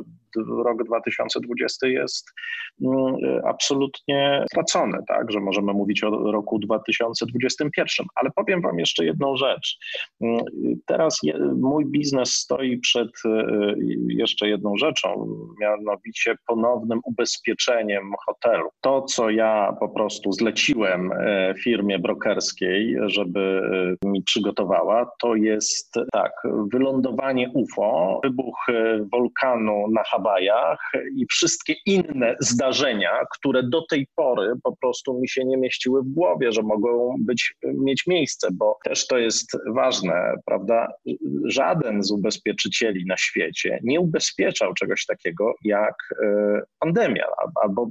rok 2020 jest mm, absolutnie stracony, tak? że możemy mówić o roku 2021. Ale powiem Wam jeszcze jedną rzecz. Teraz mój biznes stoi przed jeszcze jedną rzeczą, mianowicie ponownym ubezpieczeniem hotelu. To, co ja po prostu zleciłem firmie brokerskiej, żeby mi przygotowała, to jest tak, wylądowanie UFO, wybuch wulkanu na Hawajach i wszystkie inne zdarzenia, które do tej pory po prostu mi się nie mieściły w głowie, że mogą być, mieć miejsce, bo też to jest ważne, prawda? Żaden z ubezpieczycieli na świecie nie ubezpieczał czegoś takiego jak e, pandemia, albo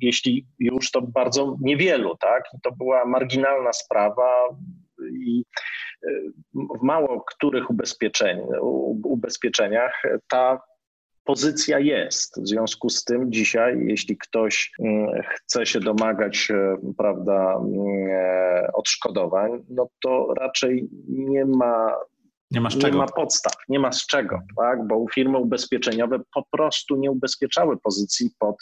jeśli już to bardzo niewielu, tak? To była marginalna sprawa i e, w mało których ubezpieczeń, ubezpieczeniach ta pozycja jest. W związku z tym dzisiaj, jeśli ktoś mm, chce się domagać, e, prawda, mm, e, odszkodowań, no to raczej nie ma nie ma, nie ma podstaw, nie ma z czego, tak? bo firmy ubezpieczeniowe po prostu nie ubezpieczały pozycji pod,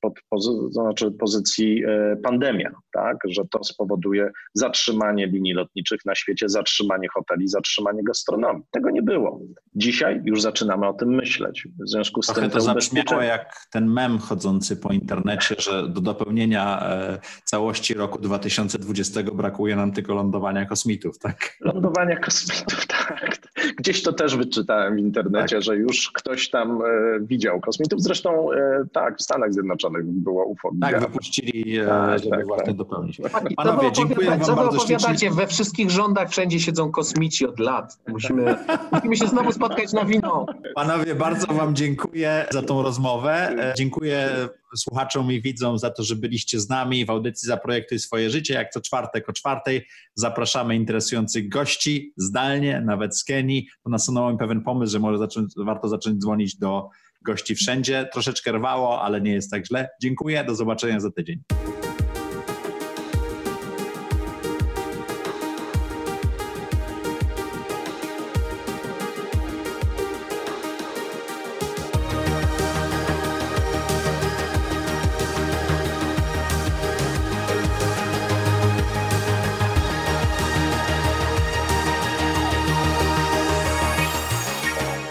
pod, pod znaczy pozycji e, pandemia, tak? że to spowoduje zatrzymanie linii lotniczych na świecie, zatrzymanie hoteli, zatrzymanie gastronomii. Tego nie było. Dzisiaj już zaczynamy o tym myśleć. W związku z Trochę tym to zabrzmiało jak ten mem chodzący po internecie, że do dopełnienia e, całości roku 2020 brakuje nam tylko lądowania kosmitów, tak? Lądowania kosmitów, tak. Gdzieś to też wyczytałem w internecie, tak. że już ktoś tam e, widział kosmitów. Zresztą e, tak, w Stanach Zjednoczonych było UFO. Tak, wypuścili, e, tak, żeby tak, właśnie tak. dopełnić. Panowie, dziękuję wam co bardzo wy opowiadacie? We wszystkich rządach wszędzie siedzą kosmici od lat. Musimy, musimy się znowu spotkać na wino. Panowie, bardzo wam dziękuję za tą rozmowę. Dziękuję słuchaczom i widzom za to, że byliście z nami w audycji Zaprojektuj swoje życie. Jak co czwartek o czwartej zapraszamy interesujących gości zdalnie, nawet z Kenii. To nasunął mi pewien pomysł, że może zacząć, warto zacząć dzwonić do gości wszędzie. Troszeczkę rwało, ale nie jest tak źle. Dziękuję, do zobaczenia za tydzień.